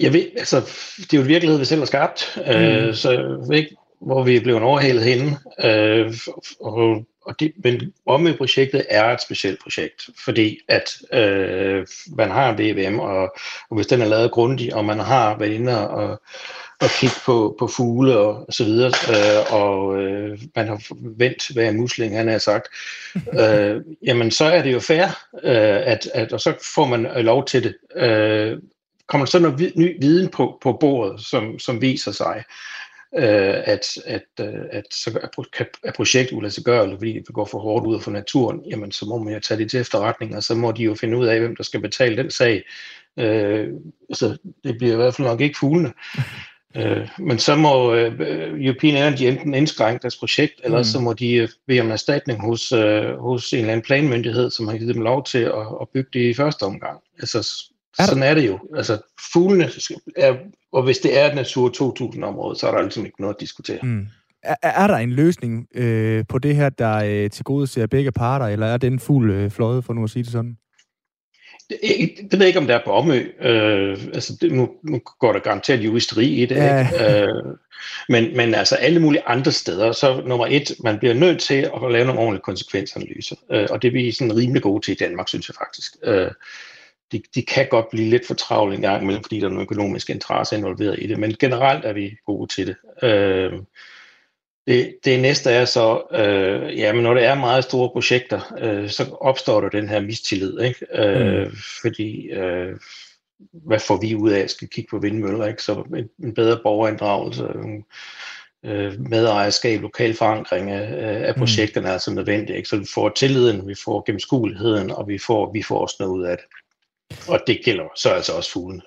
Speaker 5: Jeg ved, altså, det er jo en virkelighed, vi selv har skabt, øh, mm. øh, så jeg ved ikke, hvor vi er blevet overhældet henne. Øh, og, og det, men Omø-projektet er et specielt projekt, fordi at øh, man har en VVM, og, og hvis den er lavet grundigt, og man har været inde og at kigge på, på fugle og, så videre, øh, og øh, man har vendt hver musling, han har sagt, øh, jamen så er det jo fair, øh, at, at, og så får man lov til det. Øh, kommer så noget ny viden på, på bordet, som, som viser sig, øh, at, at, øh, at så er, projektet uladsiggørligt, fordi det går for hårdt ud for naturen, jamen så må man jo tage det til efterretning, og så må de jo finde ud af, hvem der skal betale den sag. Øh, altså, det bliver i hvert fald nok ikke fuglene. Øh, men så må øh, European Energy enten indskrænke deres projekt, eller mm. så må de øh, bede om erstatning hos, øh, hos en eller anden planmyndighed, som har givet dem lov til at, at bygge det i første omgang. Altså, er sådan er det jo. Altså, fuglene er, og hvis det er et Natur 2000-område, så er der altså ikke noget at diskutere. Mm.
Speaker 1: Er, er der en løsning øh, på det her, der øh, til gode ser begge parter, eller er den fuld øh, fløjet, for nu at sige det sådan?
Speaker 5: Det, det ved jeg ikke, om der er på Omø. Øh, altså, det, nu, nu går der garanteret juristeri i det. Ja. Ikke? Øh, men, men altså alle mulige andre steder, så nummer et, man bliver nødt til at lave nogle ordentlige konsekvensanalyser. Øh, og det er vi sådan rimelig gode til i Danmark, synes jeg faktisk. Øh, de, de kan godt blive lidt for travle en gang imellem, fordi der er nogle økonomiske interesser involveret i det, men generelt er vi gode til det. Øh, det, det næste er så, øh, ja, men når det er meget store projekter, øh, så opstår der den her mistillid, ikke? Øh, mm. fordi, øh, hvad får vi ud af at skal kigge på vindmøller, ikke? Så en, en bedre borgerinddragelse, øh, medejerskab, lokal forankring af, af mm. projekterne mm. er altså nødvendigt, ikke? Så vi får tilliden, vi får gennemskueligheden, og vi får, vi får også noget ud af det. Og det gælder så altså også fuglene.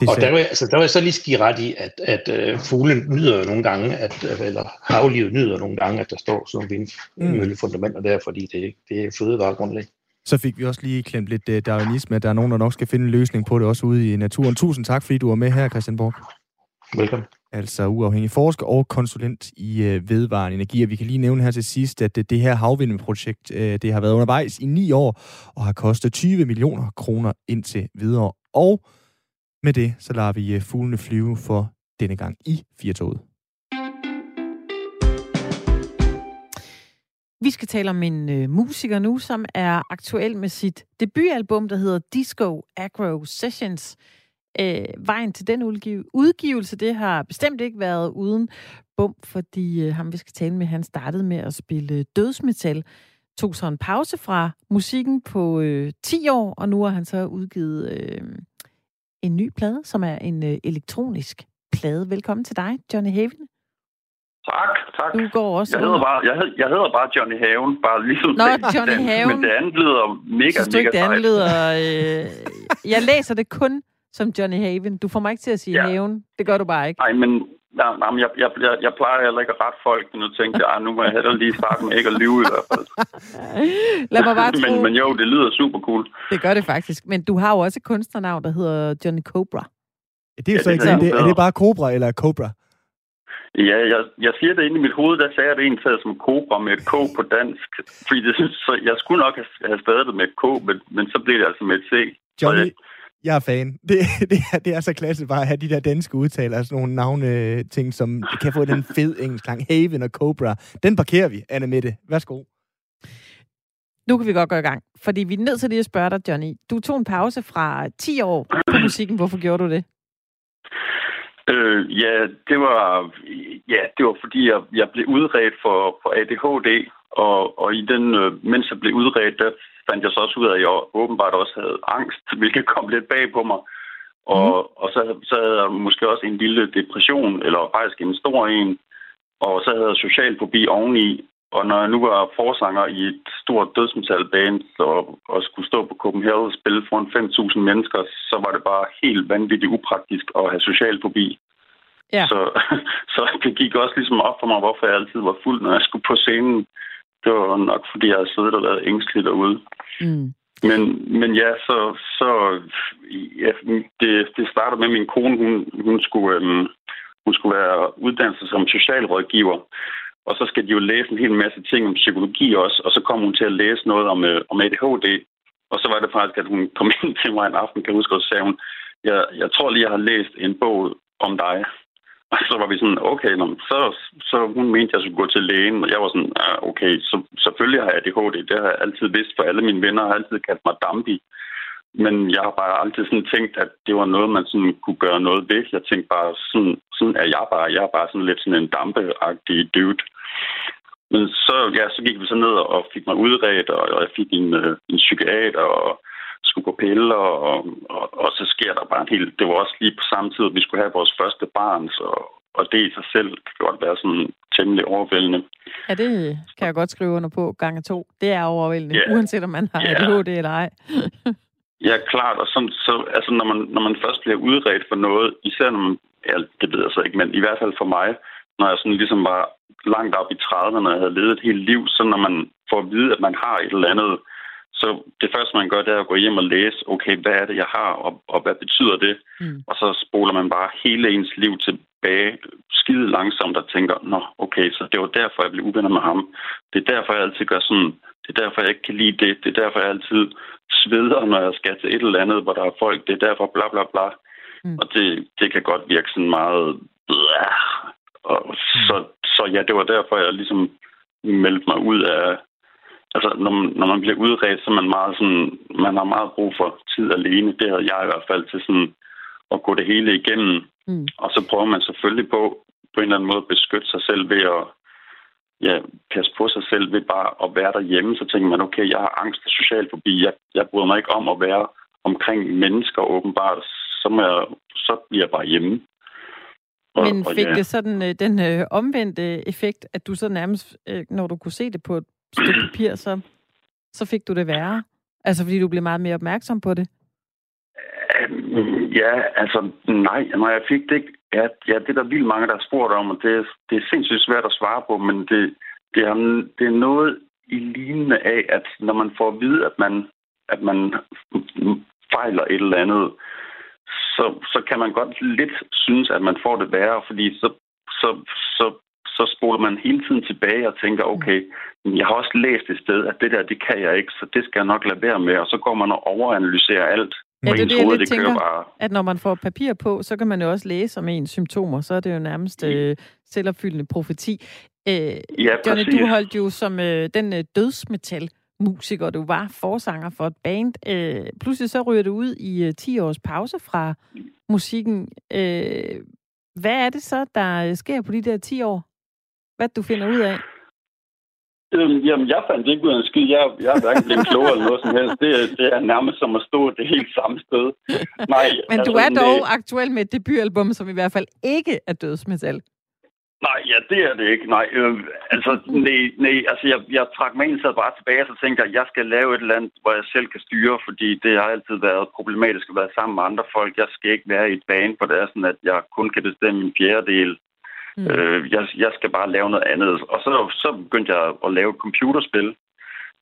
Speaker 5: Og der vil, altså, der vil jeg så lige skive ret i, at, at uh, fuglen nyder nogle gange, at, øh, eller havlivet nyder nogle gange, at der står sådan nogle vindmøllefundamenter der, fordi det, det er fødevaregrundlag.
Speaker 1: Så fik vi også lige klemt lidt uh, darwinisme, at der er nogen, der nok skal finde en løsning på det også ude i naturen. Tusind tak, fordi du var med her, Christian Borg.
Speaker 5: Velkommen.
Speaker 1: Altså uafhængig forsker og konsulent i uh, vedvarende energi. Og vi kan lige nævne her til sidst, at det, det her havvindprojekt, uh, det har været undervejs i ni år og har kostet 20 millioner kroner indtil videre. Og med det, så lader vi øh, fuglene flyve for denne gang i Firtoget.
Speaker 2: Vi skal tale om en øh, musiker nu, som er aktuel med sit debutalbum, der hedder Disco Agro Sessions. Øh, vejen til den udgivelse, det har bestemt ikke været uden bum, fordi øh, ham, vi skal tale med, han startede med at spille øh, dødsmetal, tog så en pause fra musikken på øh, 10 år, og nu har han så udgivet øh, en ny plade, som er en øh, elektronisk plade. Velkommen til dig, Johnny Haven.
Speaker 6: Tak, tak.
Speaker 2: Du går også
Speaker 6: jeg hedder, bare, jeg, hed, jeg hedder bare Johnny Haven, bare ligesom
Speaker 2: Nå, den, Johnny den, Haven.
Speaker 6: Men det andet lyder mega,
Speaker 2: Synes du ikke, det andet lyder... Øh, jeg læser det kun som Johnny Haven. Du får mig ikke til at sige ja. Haven. Det gør du bare ikke.
Speaker 6: Nej, men Ja, nej, jeg, jeg, jeg, jeg plejer heller ikke at rette folk, men nu tænkte jeg, nu må jeg heller lige starte med ikke at lyve i hvert fald.
Speaker 2: Lad mig bare tro.
Speaker 6: men, men jo, det lyder super cool.
Speaker 2: Det gør det faktisk. Men du har jo også et kunstnernavn, der hedder Johnny Cobra.
Speaker 1: Det er, ja, så ikke, er, det, er det bare Cobra eller Cobra?
Speaker 6: Ja, jeg, jeg siger det inde i mit hoved, der sagde jeg det egentlig som Cobra med et K på dansk. Fordi det, så jeg skulle nok have, have stadig det med et K, men, men så blev det altså med et C.
Speaker 1: Johnny, jeg er fan. Det, det, er, det er så klasse bare at have de der danske udtaler, sådan nogle navne ting, som kan få den fed engelsk klang. Haven og Cobra. Den parkerer vi, Anna Mette. Værsgo.
Speaker 2: Nu kan vi godt gå i gang, fordi vi er nødt til lige at spørge dig, Johnny. Du tog en pause fra 10 år på musikken. Hvorfor gjorde du det?
Speaker 6: Øh, ja, det var, ja, det var fordi, jeg, jeg blev udredt for, for ADHD, og, og i den, øh, mens jeg blev udredt, der fandt jeg så også ud af, at jeg åbenbart også havde angst, hvilket kom lidt bag på mig. Og, mm. og så, så havde jeg måske også en lille depression, eller faktisk en stor en. Og så havde jeg social fobi oveni. Og når jeg nu var forsanger i et stort dødsmetalband og, og skulle stå på Copenhagen og spille foran 5.000 mennesker, så var det bare helt vanvittigt upraktisk at have social fobi. Ja. Så, så det gik også ligesom op for mig, hvorfor jeg altid var fuld, når jeg skulle på scenen det var nok, fordi jeg havde siddet og været ængstelig derude. Mm. Men, men ja, så, så ja, det, det startede med, at min kone, hun, hun, skulle, øhm, hun skulle være uddannet som socialrådgiver. Og så skal de jo læse en hel masse ting om psykologi også, og så kom hun til at læse noget om, øh, om ADHD. Og så var det faktisk, at hun kom ind til mig en aften, kan jeg huske, og sagde hun, jeg, jeg tror lige, jeg har læst en bog om dig. Og så var vi sådan, okay, nå, så, så hun mente, jeg skulle gå til lægen, og jeg var sådan, ah, okay, så selvfølgelig har jeg ADHD, det har jeg altid vidst, for alle mine venner har altid kaldt mig Dambi. men jeg har bare altid sådan tænkt, at det var noget, man sådan kunne gøre noget ved. Jeg tænkte bare, sådan, sådan er jeg bare. Jeg er bare sådan lidt sådan en dampeagtig dude. Men så, ja, så gik vi så ned og fik mig udredt, og jeg fik en, øh, en psykiater, og skulle på piller, og, og, og så sker der bare en helt... Det var også lige på samme tid, at vi skulle have vores første barn, så, og det i sig selv kan godt være sådan temmelig overvældende.
Speaker 2: Ja, det kan jeg godt skrive under på gange to. Det er overvældende, yeah. uanset om man har yeah. ADHD eller ej.
Speaker 6: ja, klart. Og sådan, så, altså, når, man, når man først bliver udredt for noget, især når man... Ja, det ved jeg så ikke, men i hvert fald for mig, når jeg sådan ligesom var langt op i 30'erne og havde levet et helt liv, så når man får at vide, at man har et eller andet, så det første, man gør, det er at gå hjem og læse, okay, hvad er det, jeg har, og, og hvad betyder det? Mm. Og så spoler man bare hele ens liv tilbage skide langsomt og tænker, nå, okay, så det var derfor, jeg blev uvenner med ham. Det er derfor, jeg altid gør sådan. Det er derfor, jeg ikke kan lide det. Det er derfor, jeg altid sveder, når jeg skal til et eller andet, hvor der er folk. Det er derfor, bla bla bla. Mm. Og det, det kan godt virke sådan meget... Blah. Og mm. så, så ja, det var derfor, jeg ligesom meldte mig ud af, altså, når man, når man bliver udredt, så er man meget sådan, man har meget brug for tid alene. Det havde jeg i hvert fald til sådan at gå det hele igennem. Mm. Og så prøver man selvfølgelig på, på en eller anden måde at beskytte sig selv ved at ja, passe på sig selv ved bare at være derhjemme. Så tænker man, okay, jeg har angst og social fobi. Jeg, jeg bryder mig ikke om at være omkring mennesker åbenbart. Så, må jeg, så bliver jeg bare hjemme.
Speaker 2: Og, Men fik og ja. det sådan øh, den øh, omvendte effekt, at du så nærmest, øh, når du kunne se det på et stykke papir, så, så fik du det værre? Altså fordi du blev meget mere opmærksom på det?
Speaker 6: Ja, altså nej, Når jeg fik det ikke. Ja, ja, det er der vildt mange, der har spurgt om, og det, det er sindssygt svært at svare på, men det, det, er, det er noget i lignende af, at når man får at vide, at man, at man fejler et eller andet, så, så kan man godt lidt synes, at man får det værre, fordi så, så, så, så spoler man hele tiden tilbage og tænker, okay, jeg har også læst et sted, at det der, det kan jeg ikke, så det skal jeg nok lade være med, og så går man og overanalyserer alt.
Speaker 2: Ja, det er det, jeg lidt det tænker, bare... at når man får papir på, så kan man jo også læse om ens symptomer, så er det jo nærmest øh, selvopfyldende profeti. Øh, ja, Johnny, du holdt jo som øh, den øh, dødsmetal musiker, du var forsanger for et band. Øh, pludselig så ryger du ud i øh, 10 års pause fra musikken. Øh, hvad er det så, der sker på de der 10 år? Hvad du finder ud af?
Speaker 6: Øhm, jamen, jeg fandt ikke ud af en skid. Jeg, jeg er hverken blevet klogere eller noget som helst. Det, det er nærmest som at stå det helt samme sted.
Speaker 2: Nej, Men altså, du er dog det... aktuel med et debutalbum, som i hvert fald ikke er dødsmetal.
Speaker 6: Nej, ja, det er det ikke. Nej, øh, altså, nej, nej, altså jeg, jeg trak mig egentlig bare tilbage, og så tænkte jeg, at jeg skal lave et eller andet, hvor jeg selv kan styre, fordi det har altid været problematisk at være sammen med andre folk. Jeg skal ikke være i et bane, for det er sådan, at jeg kun kan bestemme en fjerdedel Mm. Øh, jeg, jeg skal bare lave noget andet. Og så, så begyndte jeg at lave et computerspil.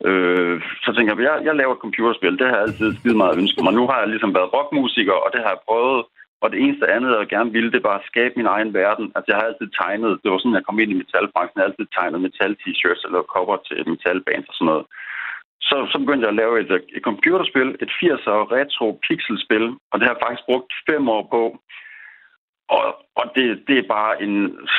Speaker 6: Øh, så tænker jeg, jeg, jeg laver et computerspil. Det har jeg altid skide meget ønsket mig. Nu har jeg ligesom været rockmusiker, og det har jeg prøvet. Og det eneste andet, jeg gerne ville, det var at skabe min egen verden. Altså, jeg har altid tegnet. Det var sådan, jeg kom ind i metalbranchen. Jeg har altid tegnet metal-t-shirts eller cover til metalbands og sådan noget. Så, så begyndte jeg at lave et, et computerspil, et 80'er retro pixelspil, og det har jeg faktisk brugt fem år på. Og, og det, det er bare en,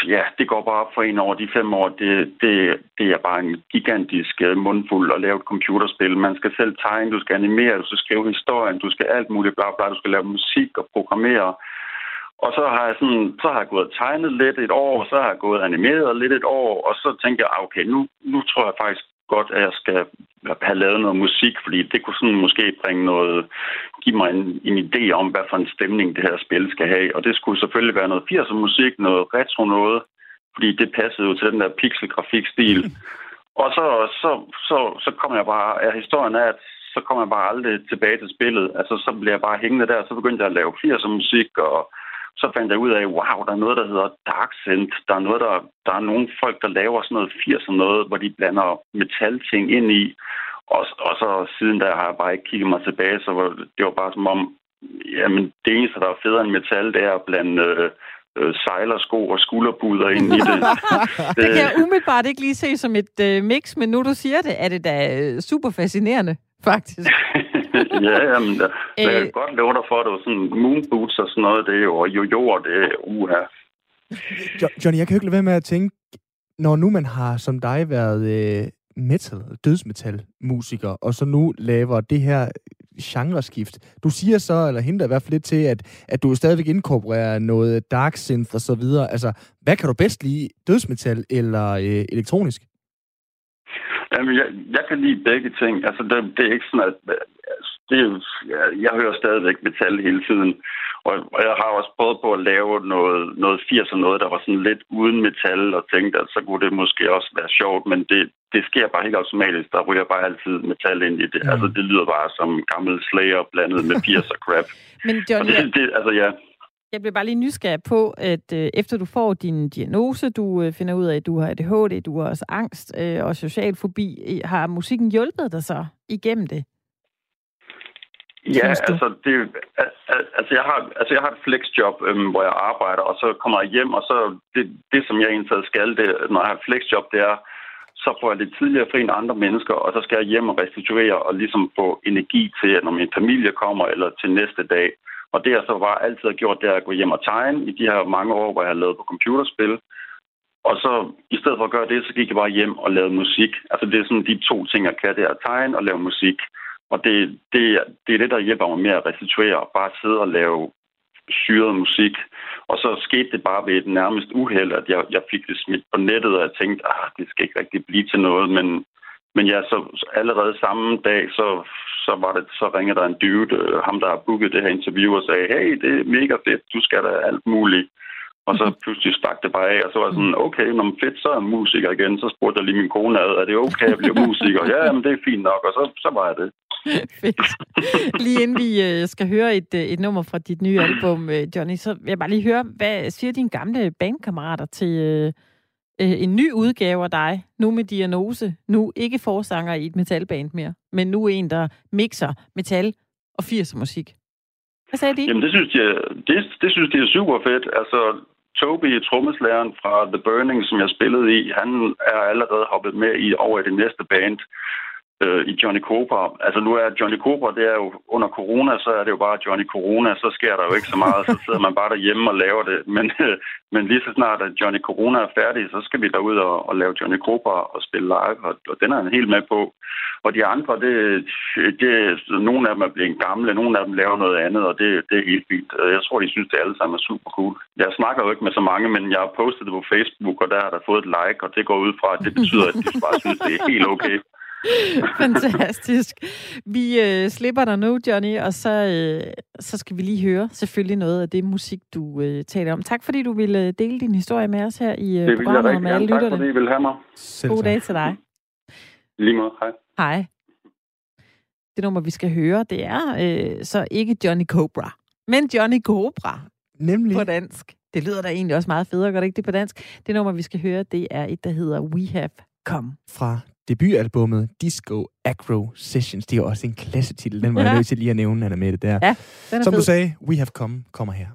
Speaker 6: ja, det går bare for en over de fem år. Det, det, det er bare en gigantisk øh, mundfuld at lave et computerspil. Man skal selv tegne, du skal animere, du skal skrive historien, du skal alt muligt, bla bla, du skal lave musik og programmere. Og så har jeg sådan, så har jeg gået og tegnet lidt et år, så har jeg gået og animeret lidt et år, og så tænker jeg, ah, okay, nu, nu tror jeg faktisk godt, at jeg skal have lavet noget musik, fordi det kunne sådan måske bringe noget, give mig en, en idé om, hvad for en stemning det her spil skal have. Og det skulle selvfølgelig være noget 80'er musik, noget retro noget, fordi det passede jo til den der pixel-grafikstil. Og så, så, så, så kom jeg bare, ja, historien er, at så kom jeg bare aldrig tilbage til spillet. Altså, så blev jeg bare hængende der, så begyndte jeg at lave 80'er musik, og så fandt jeg ud af, wow, der er noget, der hedder Dark Synth. Der er, noget, der, der er nogle folk, der laver sådan noget 80 og noget, hvor de blander metalting ind i. Og, og så siden der har jeg bare ikke kigget mig tilbage, så var, det var bare som om, jamen det eneste, der er federe end metal, det er at blande øh, øh, sejlersko og skulderpuder ind i det.
Speaker 2: det kan jeg umiddelbart ikke lige se som et øh, mix, men nu du siger det, er det da øh, super fascinerende, faktisk.
Speaker 6: ja, jamen, der, der kan øh. godt love dig for, at det var sådan moonboots og sådan noget, det er jo, og jojo, det er uha.
Speaker 1: Johnny, jeg kan jo ikke lade være med at tænke, når nu man har som dig været øh, metal, dødsmetal musiker, og så nu laver det her genreskift. Du siger så, eller henter i hvert fald lidt til, at, at du stadigvæk inkorporerer noget dark synth og så videre. Altså, hvad kan du bedst lide? Dødsmetal eller øh, elektronisk?
Speaker 6: Jamen, jeg, jeg kan lide begge ting. Altså, det, det er ikke sådan, at... Det, jeg, jeg hører stadigvæk metal hele tiden. Og, og jeg har også prøvet på at lave noget, noget 80'er noget, der var sådan lidt uden metal, og tænkte, at så kunne det måske også være sjovt, men det, det sker bare helt automatisk. Der ryger bare altid metal ind i det. Mm. Altså, det lyder bare som gammel Slayer blandet med 80'er crap.
Speaker 2: men John,
Speaker 6: det, det, altså, ja.
Speaker 2: Jeg bliver bare lige nysgerrig på, at øh, efter du får din diagnose, du øh, finder ud af, at du har ADHD, du har også angst øh, og social fobi, har musikken hjulpet dig så igennem det?
Speaker 6: Ja, altså, det, altså, jeg har, altså jeg har et flexjob, øhm, hvor jeg arbejder, og så kommer jeg hjem, og så det, det som jeg egentlig skal, det, når jeg har et flexjob, det er, så får jeg lidt tidligere fri end andre mennesker, og så skal jeg hjem og restituere og ligesom få energi til, når min familie kommer, eller til næste dag. Og det jeg så bare altid har gjort, det er at gå hjem og tegne i de her mange år, hvor jeg har lavet på computerspil. Og så i stedet for at gøre det, så gik jeg bare hjem og lavede musik. Altså det er sådan de to ting, jeg kan, det er at tegne og lave musik. Og det, det, det er det, der hjælper mig med at restituere og bare sidde og lave syret musik. Og så skete det bare ved et nærmest uheld, at jeg, jeg fik det smidt på nettet, og jeg tænkte, at ah, det skal ikke rigtig blive til noget. Men, men ja, så allerede samme dag, så, så var det, så ringede der en dude, øh, ham der har booket det her interview, og sagde, hey, det er mega fedt, du skal da alt muligt. Og så pludselig stak det bare af, og så var jeg sådan, okay, når man fedt, så er jeg musiker igen. Så spurgte jeg lige min kone ad, er det okay, at jeg bliver musiker? Ja, men det er fint nok, og så, så var jeg det.
Speaker 2: Fedt. Lige inden vi øh, skal høre et, øh, et nummer fra dit nye album, øh, Johnny, så vil jeg bare lige høre, hvad siger dine gamle bandkammerater til en ny udgave af dig, nu med diagnose, nu ikke forsanger i et metalband mere, men nu en, der mixer metal og 80'er musik? Hvad sagde de?
Speaker 6: Jamen, det synes, de, det, det synes de er super fedt. Altså, Toby, trommeslæren fra The Burning, som jeg spillede i, han er allerede hoppet med i over i det næste band øh, i Johnny Cobra. Altså nu er Johnny Cobra, det er jo under corona, så er det jo bare Johnny Corona, så sker der jo ikke så meget, så sidder man bare derhjemme og laver det. Men, øh, men lige så snart at Johnny Corona er færdig, så skal vi derud og, og lave Johnny Cobra og spille live, og, og den er han helt med på. Og de andre, det, det, nogle af dem er blevet gamle, nogle af dem laver noget andet, og det, det er helt fint. Jeg tror, de synes, det alle sammen er super cool. Jeg snakker jo ikke med så mange, men jeg har postet det på Facebook, og der har der fået et like, og det går ud fra, at det betyder, at de bare synes, det er helt okay.
Speaker 2: Fantastisk. Vi øh, slipper dig nu, Johnny, og så, øh, så skal vi lige høre selvfølgelig noget af det musik, du øh, taler om. Tak fordi du ville øh, dele din historie med os her i øh,
Speaker 6: det programmet med alle lytterne. Tak fordi I vil have mig.
Speaker 2: God dag til dig.
Speaker 6: Lige måde. Hej.
Speaker 2: Hej. Det nummer, vi skal høre, det er øh, så ikke Johnny Cobra, men Johnny Cobra.
Speaker 1: Nemlig.
Speaker 2: På dansk. Det lyder da egentlig også meget federe, gør det ikke det på dansk? Det nummer, vi skal høre, det er et, der hedder We Have Come.
Speaker 1: Fra debutalbummet Disco Agro Sessions. Det er også en klassetitel. Den var ja. jeg nødt til lige at nævne, Anna Mette, der.
Speaker 2: Ja,
Speaker 1: Som fed. du sagde, We Have Come kommer her.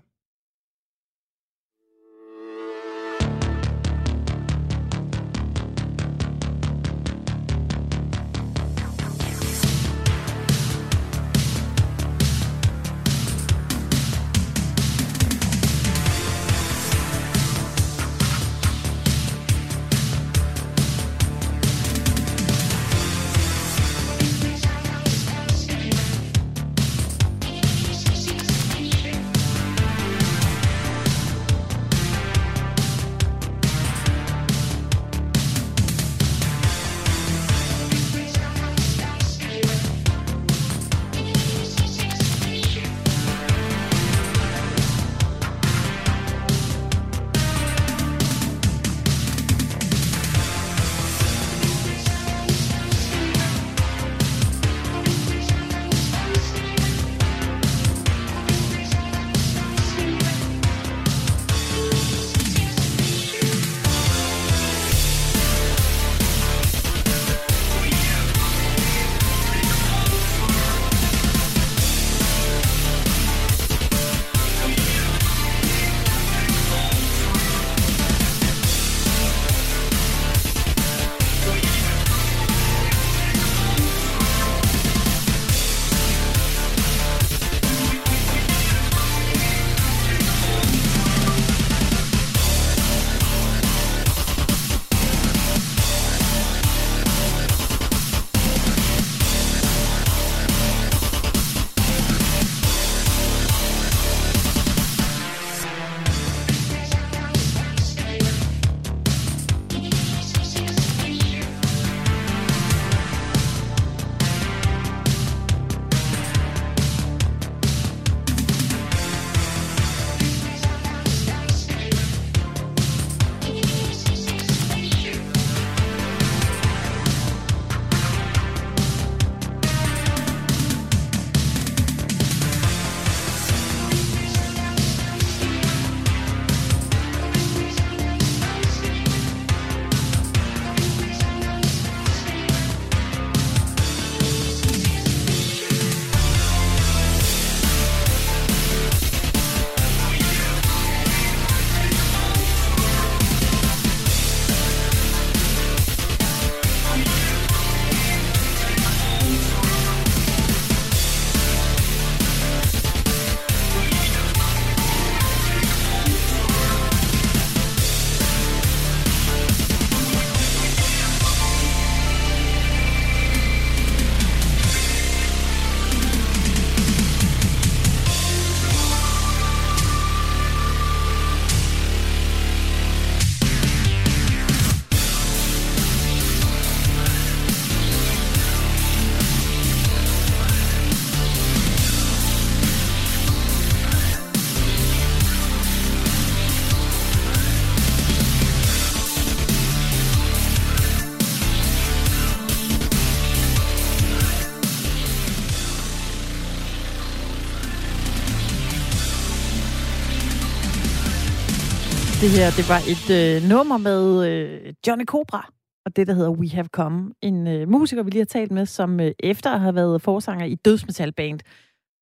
Speaker 2: Det her, det var et øh, nummer med øh, Johnny Cobra, og det, der hedder We Have Come. En øh, musiker, vi lige har talt med, som øh, efter have været forsanger i dødsmetalband,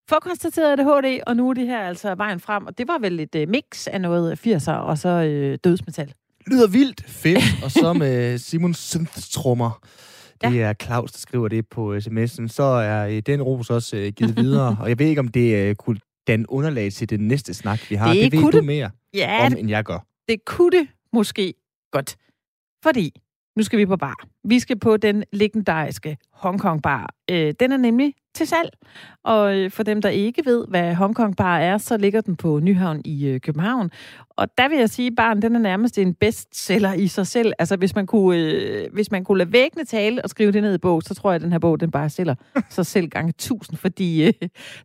Speaker 2: får konstateret ADHD, og nu er det her altså vejen frem. Og det var vel et øh, mix af noget 80'er og så øh, dødsmetal.
Speaker 1: Lyder vildt fedt, og så med Simon Synth-trummer. Det ja. er Claus, der skriver det på sms'en. Så er øh, den ros også øh, givet videre, og jeg ved ikke, om det øh, kunne danne underlag til den næste snak, vi har. Det, det ved du mere ja, om, end jeg gør.
Speaker 2: Det kunne det måske godt. Fordi nu skal vi på bar. Vi skal på den legendariske Hongkong Bar. Øh, den er nemlig til salg. Og øh, for dem, der ikke ved, hvad Hongkong Bar er, så ligger den på Nyhavn i øh, København. Og der vil jeg sige, at baren den er nærmest en bestseller i sig selv. Altså, hvis man kunne, øh, hvis man kunne lade væggene tale og skrive det ned i bog, så tror jeg, at den her bog, den bare sælger sig selv gange tusind, fordi øh,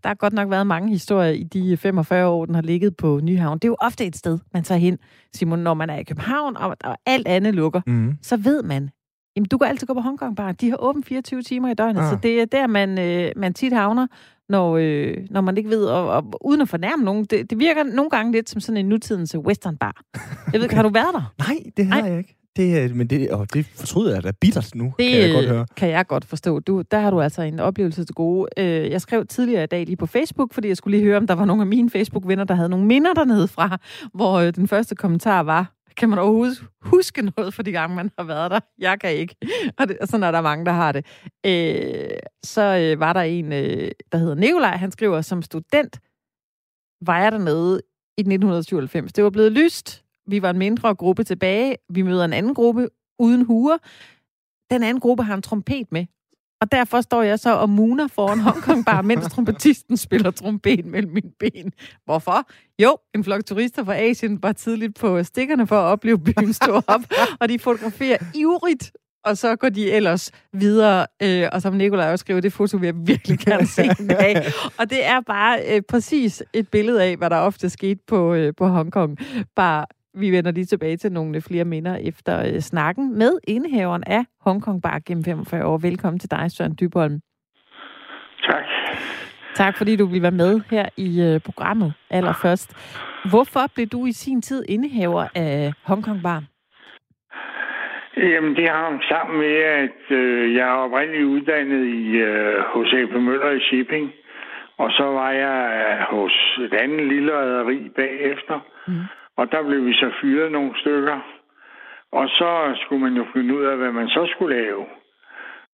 Speaker 2: der har godt nok været mange historier i de 45 år, den har ligget på Nyhavn. Det er jo ofte et sted, man tager hen, Simon, når man er i København, og, og alt andet lukker. Mm. Så ved man, Jamen, du kan altid gå på Hongkong Bar. De har åbent 24 timer i døgnet, ah. så det er der, man, øh, man tit havner, når, øh, når man ikke ved, og, og uden at fornærme nogen. Det, det virker nogle gange lidt som sådan en nutidens western bar. Jeg ved, okay. har du været der?
Speaker 1: Nej, det har Nej. jeg ikke. Det, men det, åh, det fortryder jeg da bittert nu, det, kan jeg godt høre.
Speaker 2: kan jeg godt forstå. Du, der har du altså en oplevelse til gode. Øh, jeg skrev tidligere i dag lige på Facebook, fordi jeg skulle lige høre, om der var nogle af mine Facebook-venner, der havde nogle minder dernede fra, hvor øh, den første kommentar var, kan man overhovedet huske noget for de gange, man har været der? Jeg kan ikke. Og, det, altså, og sådan er der mange, der har det. Øh, så øh, var der en, øh, der hedder Nikolaj, han skriver, som student var jeg dernede i 1997. Det var blevet lyst. Vi var en mindre gruppe tilbage. Vi møder en anden gruppe uden huer. Den anden gruppe har en trompet med, og derfor står jeg så og muner foran Hongkong Bar, mens trompetisten spiller trompet mellem mine ben. Hvorfor? Jo, en flok turister fra Asien var tidligt på stikkerne for at opleve byen stå op, og de fotograferer ivrigt og så går de ellers videre, øh, og som Nikolaj også skriver, det foto vil jeg virkelig gerne se en dag. Og det er bare øh, præcis et billede af, hvad der ofte skete på, øh, på Hongkong. Bare vi vender lige tilbage til nogle flere minder efter øh, snakken med indehaveren af Hongkong Bar gennem 45 år. Velkommen til dig, Søren Dybholm.
Speaker 7: Tak.
Speaker 2: Tak, fordi du vil være med her i øh, programmet allerførst. Hvorfor blev du i sin tid indehaver af Hongkong Bar?
Speaker 7: Jamen, det har sammen med, at øh, jeg er oprindeligt uddannet i øh, hos AP Møller i Shipping. Og så var jeg øh, hos et andet lille rederi bagefter. Mm. Og der blev vi så fyret nogle stykker. Og så skulle man jo finde ud af, hvad man så skulle lave.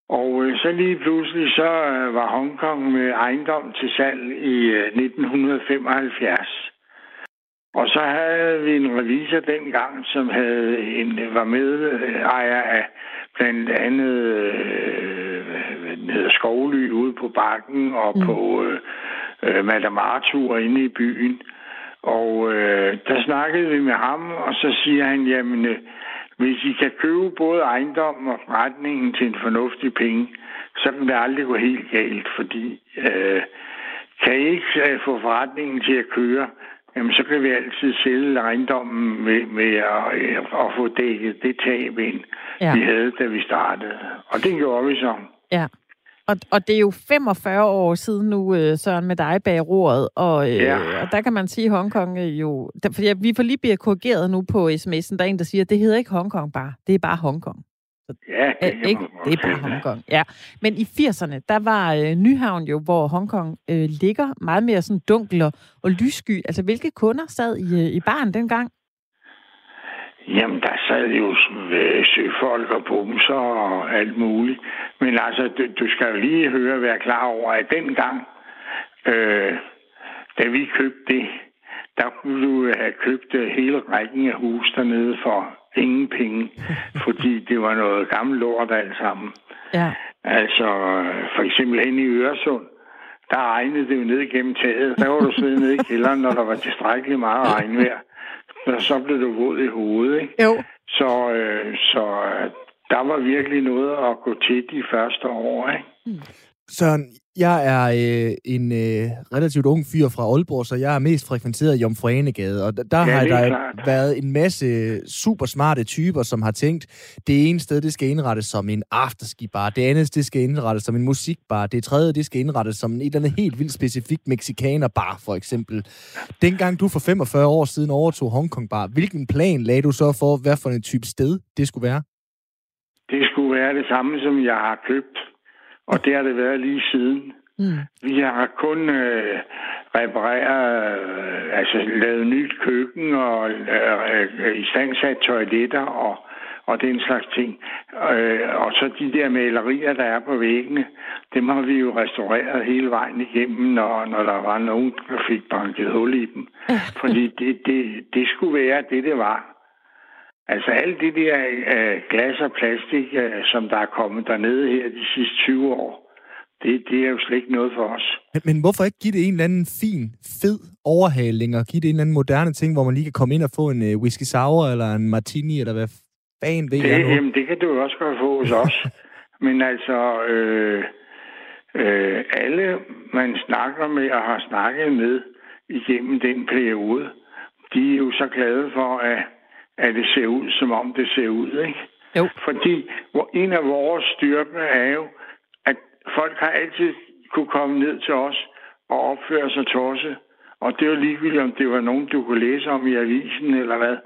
Speaker 7: Og øh, så lige pludselig så øh, var Hongkong med ejendom til salg i øh, 1975. Og så havde vi en revisor dengang, som havde en, var medejer af blandt andet øh, hvad hedder, Skovly ude på bakken og mm. på øh, øh, Madame Arthur inde i byen. Og øh, der snakkede vi med ham, og så siger han, jamen, øh, hvis I kan købe både ejendommen og forretningen til en fornuftig penge, så kan det aldrig gå helt galt, fordi øh, kan I ikke øh, få forretningen til at køre, jamen så kan vi altid sælge ejendommen med, med at, øh, at få dækket det tab ind, ja. vi havde, da vi startede. Og det gjorde vi så.
Speaker 2: Ja. Og, og det er jo 45 år siden nu, øh, Søren, med dig bag roret, og, øh, ja. og der kan man sige, at Hongkong jo... Der, fordi vi får lige bliver korrigeret nu på sms'en, der er en, der siger, at det hedder ikke Hongkong bare, det er bare Hongkong.
Speaker 7: Så, ja, det,
Speaker 2: øh, ikke? det er bare Hongkong. Ja. Men i 80'erne, der var øh, Nyhavn jo, hvor Hongkong øh, ligger meget mere sådan dunkel og, og lyssky. Altså, hvilke kunder sad i, øh, i baren dengang?
Speaker 7: Jamen, der sad jo øh, søfolk og bumser og alt muligt. Men altså, du, du skal jo lige høre være klar over, at dengang, øh, da vi købte det, der kunne du have købt øh, hele rækken af hus dernede for ingen penge, fordi det var noget gammelt lort alt sammen. Ja. Altså, for eksempel hen i Øresund, der regnede det jo ned gennem taget. Der var du siddet nede i kælderen, når der var tilstrækkeligt meget regnvejr og så blev du våd i hovedet, ikke?
Speaker 2: Jo.
Speaker 7: Så, øh, så øh, der var virkelig noget at gå til de første år, ikke? Mm.
Speaker 1: Søren, jeg er øh, en øh, relativt ung fyr fra Aalborg, så jeg er mest frekventeret i Jomfruanegade, og der,
Speaker 7: Ja,
Speaker 1: har
Speaker 7: er
Speaker 1: der
Speaker 7: klart.
Speaker 1: været en masse super smarte typer, som har tænkt, det ene sted, det skal indrettes som en afterski-bar, det andet, det skal indrettes som en musikbar, det tredje, det skal indrettes som en et eller andet helt vildt specifikt mexikaner-bar, for eksempel. Dengang du for 45 år siden overtog Hongkong Bar, hvilken plan lagde du så for, hvad for en type sted det skulle være?
Speaker 7: Det skulle være det samme, som jeg har købt. Og det har det været lige siden.
Speaker 2: Mm.
Speaker 7: Vi har kun øh, repareret, øh, altså lavet nyt køkken og øh, øh, istandsat toiletter og, og den slags ting. Øh, og så de der malerier, der er på væggene, dem har vi jo restaureret hele vejen igennem, når, når der var nogen, der fik banket hul i dem. Fordi det, det, det skulle være det, det var. Altså alt det der øh, glas og plastik, øh, som der er kommet dernede her de sidste 20 år, det, det er jo slet ikke noget for os.
Speaker 1: Men, men hvorfor ikke give det en eller anden fin, fed overhaling, og give det en eller anden moderne ting, hvor man lige kan komme ind og få en uh, whisky sour, eller en martini, eller hvad fanden ved jeg
Speaker 7: Det,
Speaker 1: nu?
Speaker 7: jamen, det kan du jo også godt få hos os. Men altså, øh, øh, alle man snakker med og har snakket med igennem den periode, de er jo så glade for, at, at det ser ud, som om det ser ud, ikke?
Speaker 2: Jo.
Speaker 7: Fordi hvor en af vores styrker er jo, at folk har altid kunne komme ned til os og opføre sig tosset. Og det er jo ligegyldigt, om det var nogen, du kunne læse om i avisen eller hvad.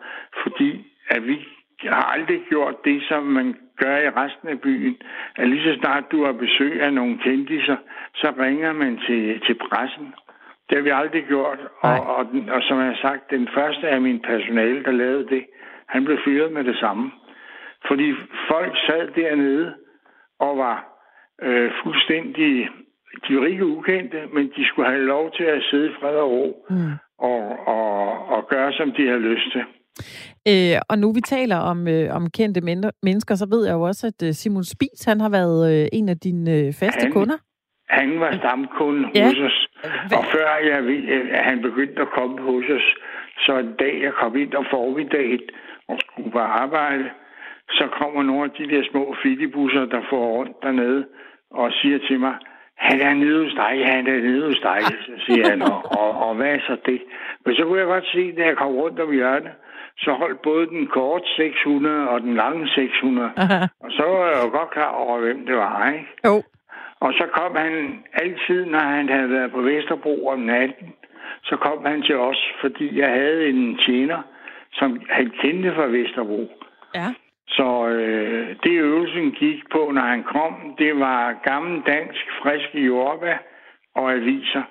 Speaker 7: Fordi at vi har aldrig gjort det, som man gør i resten af byen. At lige så snart du har besøg af nogle kendiser, så ringer man til, til pressen. Det har vi aldrig gjort. Og, og, den- og som jeg har sagt, den første af min personale, der lavede det, han blev fyret med det samme. Fordi folk sad dernede og var øh, fuldstændig... De var ikke ukendte, men de skulle have lov til at sidde i fred og ro
Speaker 2: Mm.
Speaker 7: og, og, og gøre, som de havde lyst til.
Speaker 2: Øh, og nu vi taler om, øh, om kendte men- mennesker, så ved jeg jo også, at øh, Simon Spies, han har været øh, en af dine øh, faste
Speaker 7: Han-
Speaker 2: kunder.
Speaker 7: Han var stamkunde
Speaker 2: Ja.
Speaker 7: hos os, og før jeg at han begyndte at komme hos os, så en dag jeg kom ind og formiddagen og skulle på arbejde, så kommer nogle af de der små filibusser, der får rundt dernede, og siger til mig, han er nede hos dig, han er nede hos dig, så siger han, og, og, og hvad er så det? Men så kunne jeg godt se, da jeg kom rundt om hjørnet, så holdt både den korte 600 og den lange 600.
Speaker 2: Aha.
Speaker 7: Og så var jeg jo godt klar over, hvem det var, ikke?
Speaker 2: Jo.
Speaker 7: Og så kom han altid, når han havde været på Vesterbro om natten, så kom han til os, fordi jeg havde en tjener, som han kendte fra Vesterbro.
Speaker 2: Ja.
Speaker 7: Så øh, det øvelsen gik på, når han kom, det var gammel dansk, friske jordbær og aviser.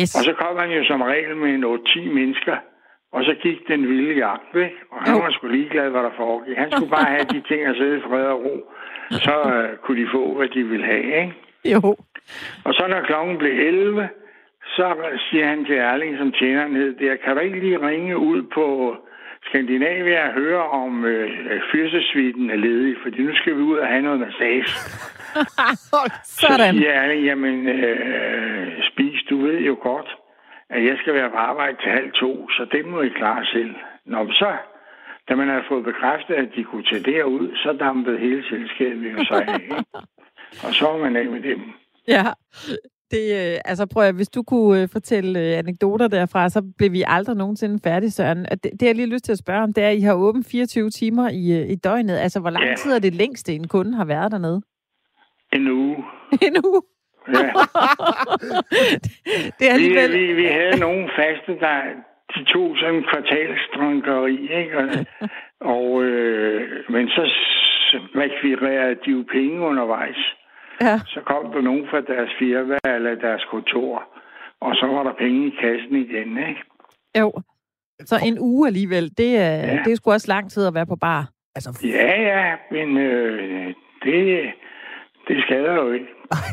Speaker 2: Yes.
Speaker 7: Og så kom han jo som regel med en 8-10 mennesker, og så gik den vilde jagt væk. Og han
Speaker 2: Jo.
Speaker 7: var sgu ligeglad, hvad der foregik. Han skulle bare have de ting at sidde i fred og ro. Så øh, kunne de få, hvad de ville have, ikke?
Speaker 2: Jo.
Speaker 7: Og så når klokken blev 11, så siger han til Erling, som tjeneren hed der, kan du ikke lige ringe ud på Skandinavia og høre om øh, fyrsesvitten er ledig, fordi nu skal vi ud og have noget massage. Så
Speaker 2: Sådan.
Speaker 7: siger Erling, jamen øh, spis, du ved jo godt, at jeg skal være på arbejde til halv to, så det må I klare selv. Nå, så, da man havde fået bekræftet, at de kunne tage derud, så dampede hele selskabet jo sig af. Og så var man af med dem.
Speaker 2: Ja. Det, øh, altså prøv at, hvis du kunne øh, fortælle øh, anekdoter derfra, så blev vi aldrig nogensinde færdige, Søren. Det, det jeg lige lyst til at spørge om, det er, at I har åbent 24 timer i, i døgnet. Altså, hvor lang
Speaker 7: Ja.
Speaker 2: tid er det længste, en kunde har været dernede?
Speaker 7: En uge.
Speaker 2: En uge.
Speaker 7: Ja.
Speaker 2: det er
Speaker 7: Vi,
Speaker 2: alligevel...
Speaker 7: vi, vi havde nogle faste, der de tog sådan en kvartalsdrunkeri, ikke? Og, og øh, men så rekvirerede de jo penge undervejs.
Speaker 2: Ja.
Speaker 7: Så kom der nogen fra deres firma eller deres kontor, og så var der penge i kassen igen, ikke?
Speaker 2: Jo. Så en uge alligevel, det er,
Speaker 7: Ja.
Speaker 2: det er sgu også lang tid at være på bar.
Speaker 1: Altså,
Speaker 7: Ja, ja, men øh, det, det skader jo ikke.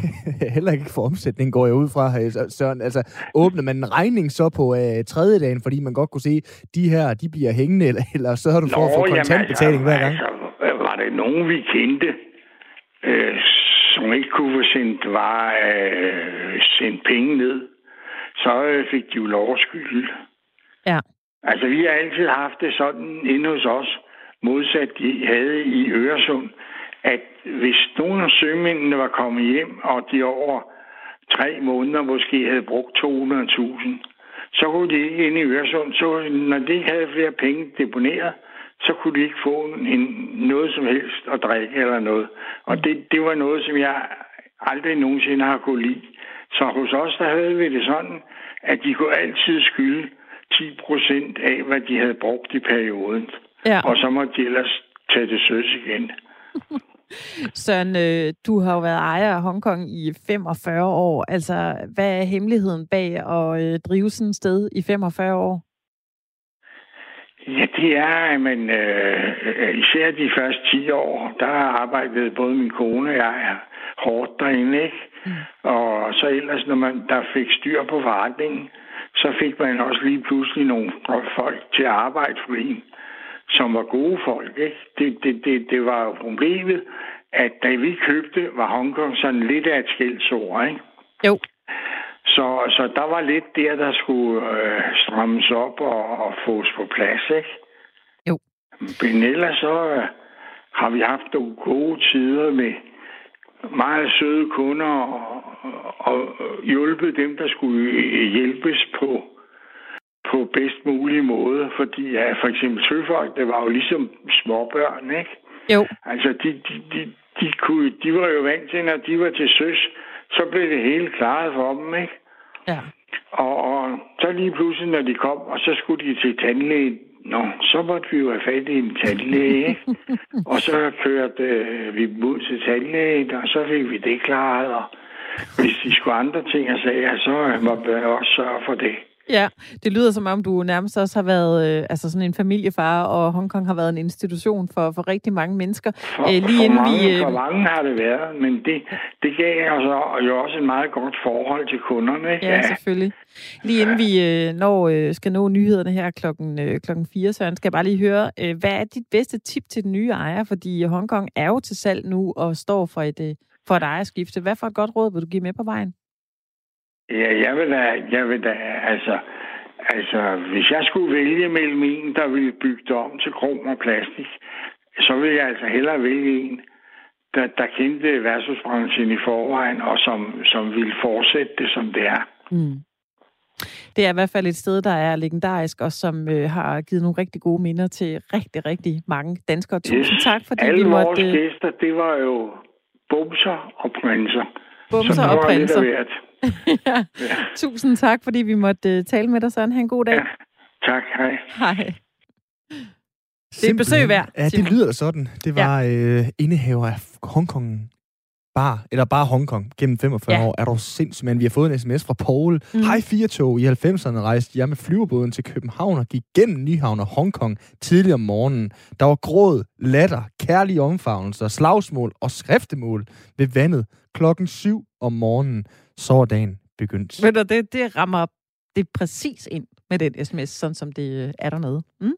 Speaker 1: heller ikke for omsætning, går jeg ud fra, øh, Søren. Altså, åbner man en regning så på øh, tredje dagen, fordi man godt kunne se, de her, de bliver hængende, eller, eller så har du for at få kontantbetaling hver gang?
Speaker 7: Altså, det nogen, vi kendte, øh, som ikke kunne få sendt, var, øh, sendt penge ned, så øh, fik de jo lov at skylde.
Speaker 2: Ja.
Speaker 7: Altså, vi har altid haft det sådan inde hos os, modsat de havde i Øresund, at hvis nogle af sømændene var kommet hjem, og de over tre måneder måske havde brugt 200.000, så kunne de ind i Øresund, så når de ikke havde flere penge deponeret, så kunne de ikke få en, noget som helst at drikke eller noget. Og det, det var noget, som jeg aldrig nogensinde har kunne lide. Så hos os, der havde vi det sådan, at de kunne altid skylde 10 procent af, hvad de havde brugt i perioden. Ja. Og så måtte de ellers tage det søs igen.
Speaker 2: Søren, øh, du har jo været ejer af Hongkong i 45 år. Altså, hvad er hemmeligheden bag at øh, drive sådan et sted i 45 år?
Speaker 7: Ja, det er, man øh, især de første 10 år, der har arbejdet både min kone og jeg hårdt derinde, ikke? Mm. Og så ellers, når man der fik styr på forretningen, så fik man også lige pludselig nogle folk til at arbejde for en, som var gode folk, ikke? Det, det, det, det var jo problemet, at da vi købte, var Hongkong sådan lidt af et skældsord, ikke?
Speaker 2: Jo.
Speaker 7: Så, så der var lidt der, der skulle øh, strammes op og, og fås på plads, ikke?
Speaker 2: Jo.
Speaker 7: Men ellers så øh, har vi haft nogle gode tider med meget søde kunder og, og, og hjulpet dem, der skulle hjælpes på på bedst mulig måde, fordi ja, for eksempel søfolk, det var jo ligesom småbørn, ikke?
Speaker 2: Jo.
Speaker 7: Altså, de, de, de, de, kunne, de var jo vant til, når de var til søs, så blev det hele klaret for dem, ikke?
Speaker 2: Ja.
Speaker 7: Og, og så lige pludselig, når de kom, og så skulle de til tandlægen, Nå, så måtte vi jo have fat i en tandlæge, og så kørte øh, vi ud til tandlægen, og så fik vi det klaret, og hvis de skulle andre ting og sager, så måtte vi også sørge for det.
Speaker 2: Ja, det lyder som om, du nærmest også har været øh, altså sådan en familiefar, og Hongkong har været en institution for, for rigtig mange mennesker.
Speaker 7: For, Æ, øh, lige for, inden mange, vi, øh... for mange har det været, men det, det gav altså jo også et meget godt forhold til kunderne.
Speaker 2: Ja, ja. selvfølgelig. Lige inden vi øh, når, øh, skal nå nyhederne her klokken, øh, klokken 4, så skal jeg bare lige høre, øh, hvad er dit bedste tip til den nye ejer? Fordi Hongkong er jo til salg nu og står for et, øh, for et ejerskifte. Hvad for et godt råd vil du give med på vejen?
Speaker 7: Ja, jeg vil da, jeg vil da, altså, altså, hvis jeg skulle vælge mellem en, der ville bygge det om til krom og plastik, så vil jeg altså hellere vælge en, der, der kendte værtshusbranchen i forvejen, og som, som ville fortsætte det, som det er.
Speaker 2: Mm. Det er i hvert fald et sted, der er legendarisk, og som øh, har givet nogle rigtig gode minder til rigtig, rigtig mange danskere. Tusind yes. tak, fordi
Speaker 7: Alle
Speaker 2: vi måtte...
Speaker 7: Alle vores gæster, det var jo bumser og prinser.
Speaker 2: Bumser og prinser. ja. Tusind tak, fordi vi måtte uh, tale med dig, Søren. Ha' en god dag. Ja.
Speaker 7: Tak, hej.
Speaker 2: Hej. Det er et besøg værd.
Speaker 1: Ja, det lyder sådan. Det var ja. øh, indehaver af Hongkong Bar, eller bare Hongkong, gennem 45 ja. år. Er du sindssygt, men vi har fået en sms fra Paul. Mm. Hej, fire tog. I 90'erne rejste jeg med flyverbåden til København og gik gennem Nyhavn og Hongkong tidligere om morgenen. Der var gråd, latter, kærlige omfavnelser, slagsmål og skriftemål ved vandet klokken 7 om morgenen så er dagen begyndt.
Speaker 2: Ved du, det, det rammer det præcis ind med den sms, sådan som det øh, er dernede. Mm?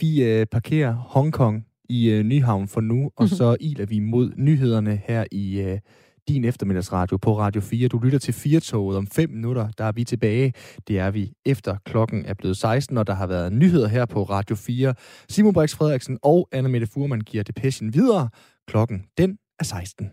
Speaker 1: Vi øh, parkerer Hongkong i øh, Nyhavn for nu, og mm-hmm. så iler vi mod nyhederne her i øh, din eftermiddagsradio på Radio 4. Du lytter til Firtoget om 5 minutter, der er vi tilbage. Det er vi efter klokken er blevet 16, og der har været nyheder her på Radio 4. Simon Brix Frederiksen og Anna Mette Furman giver det passion videre. Klokken den er 16.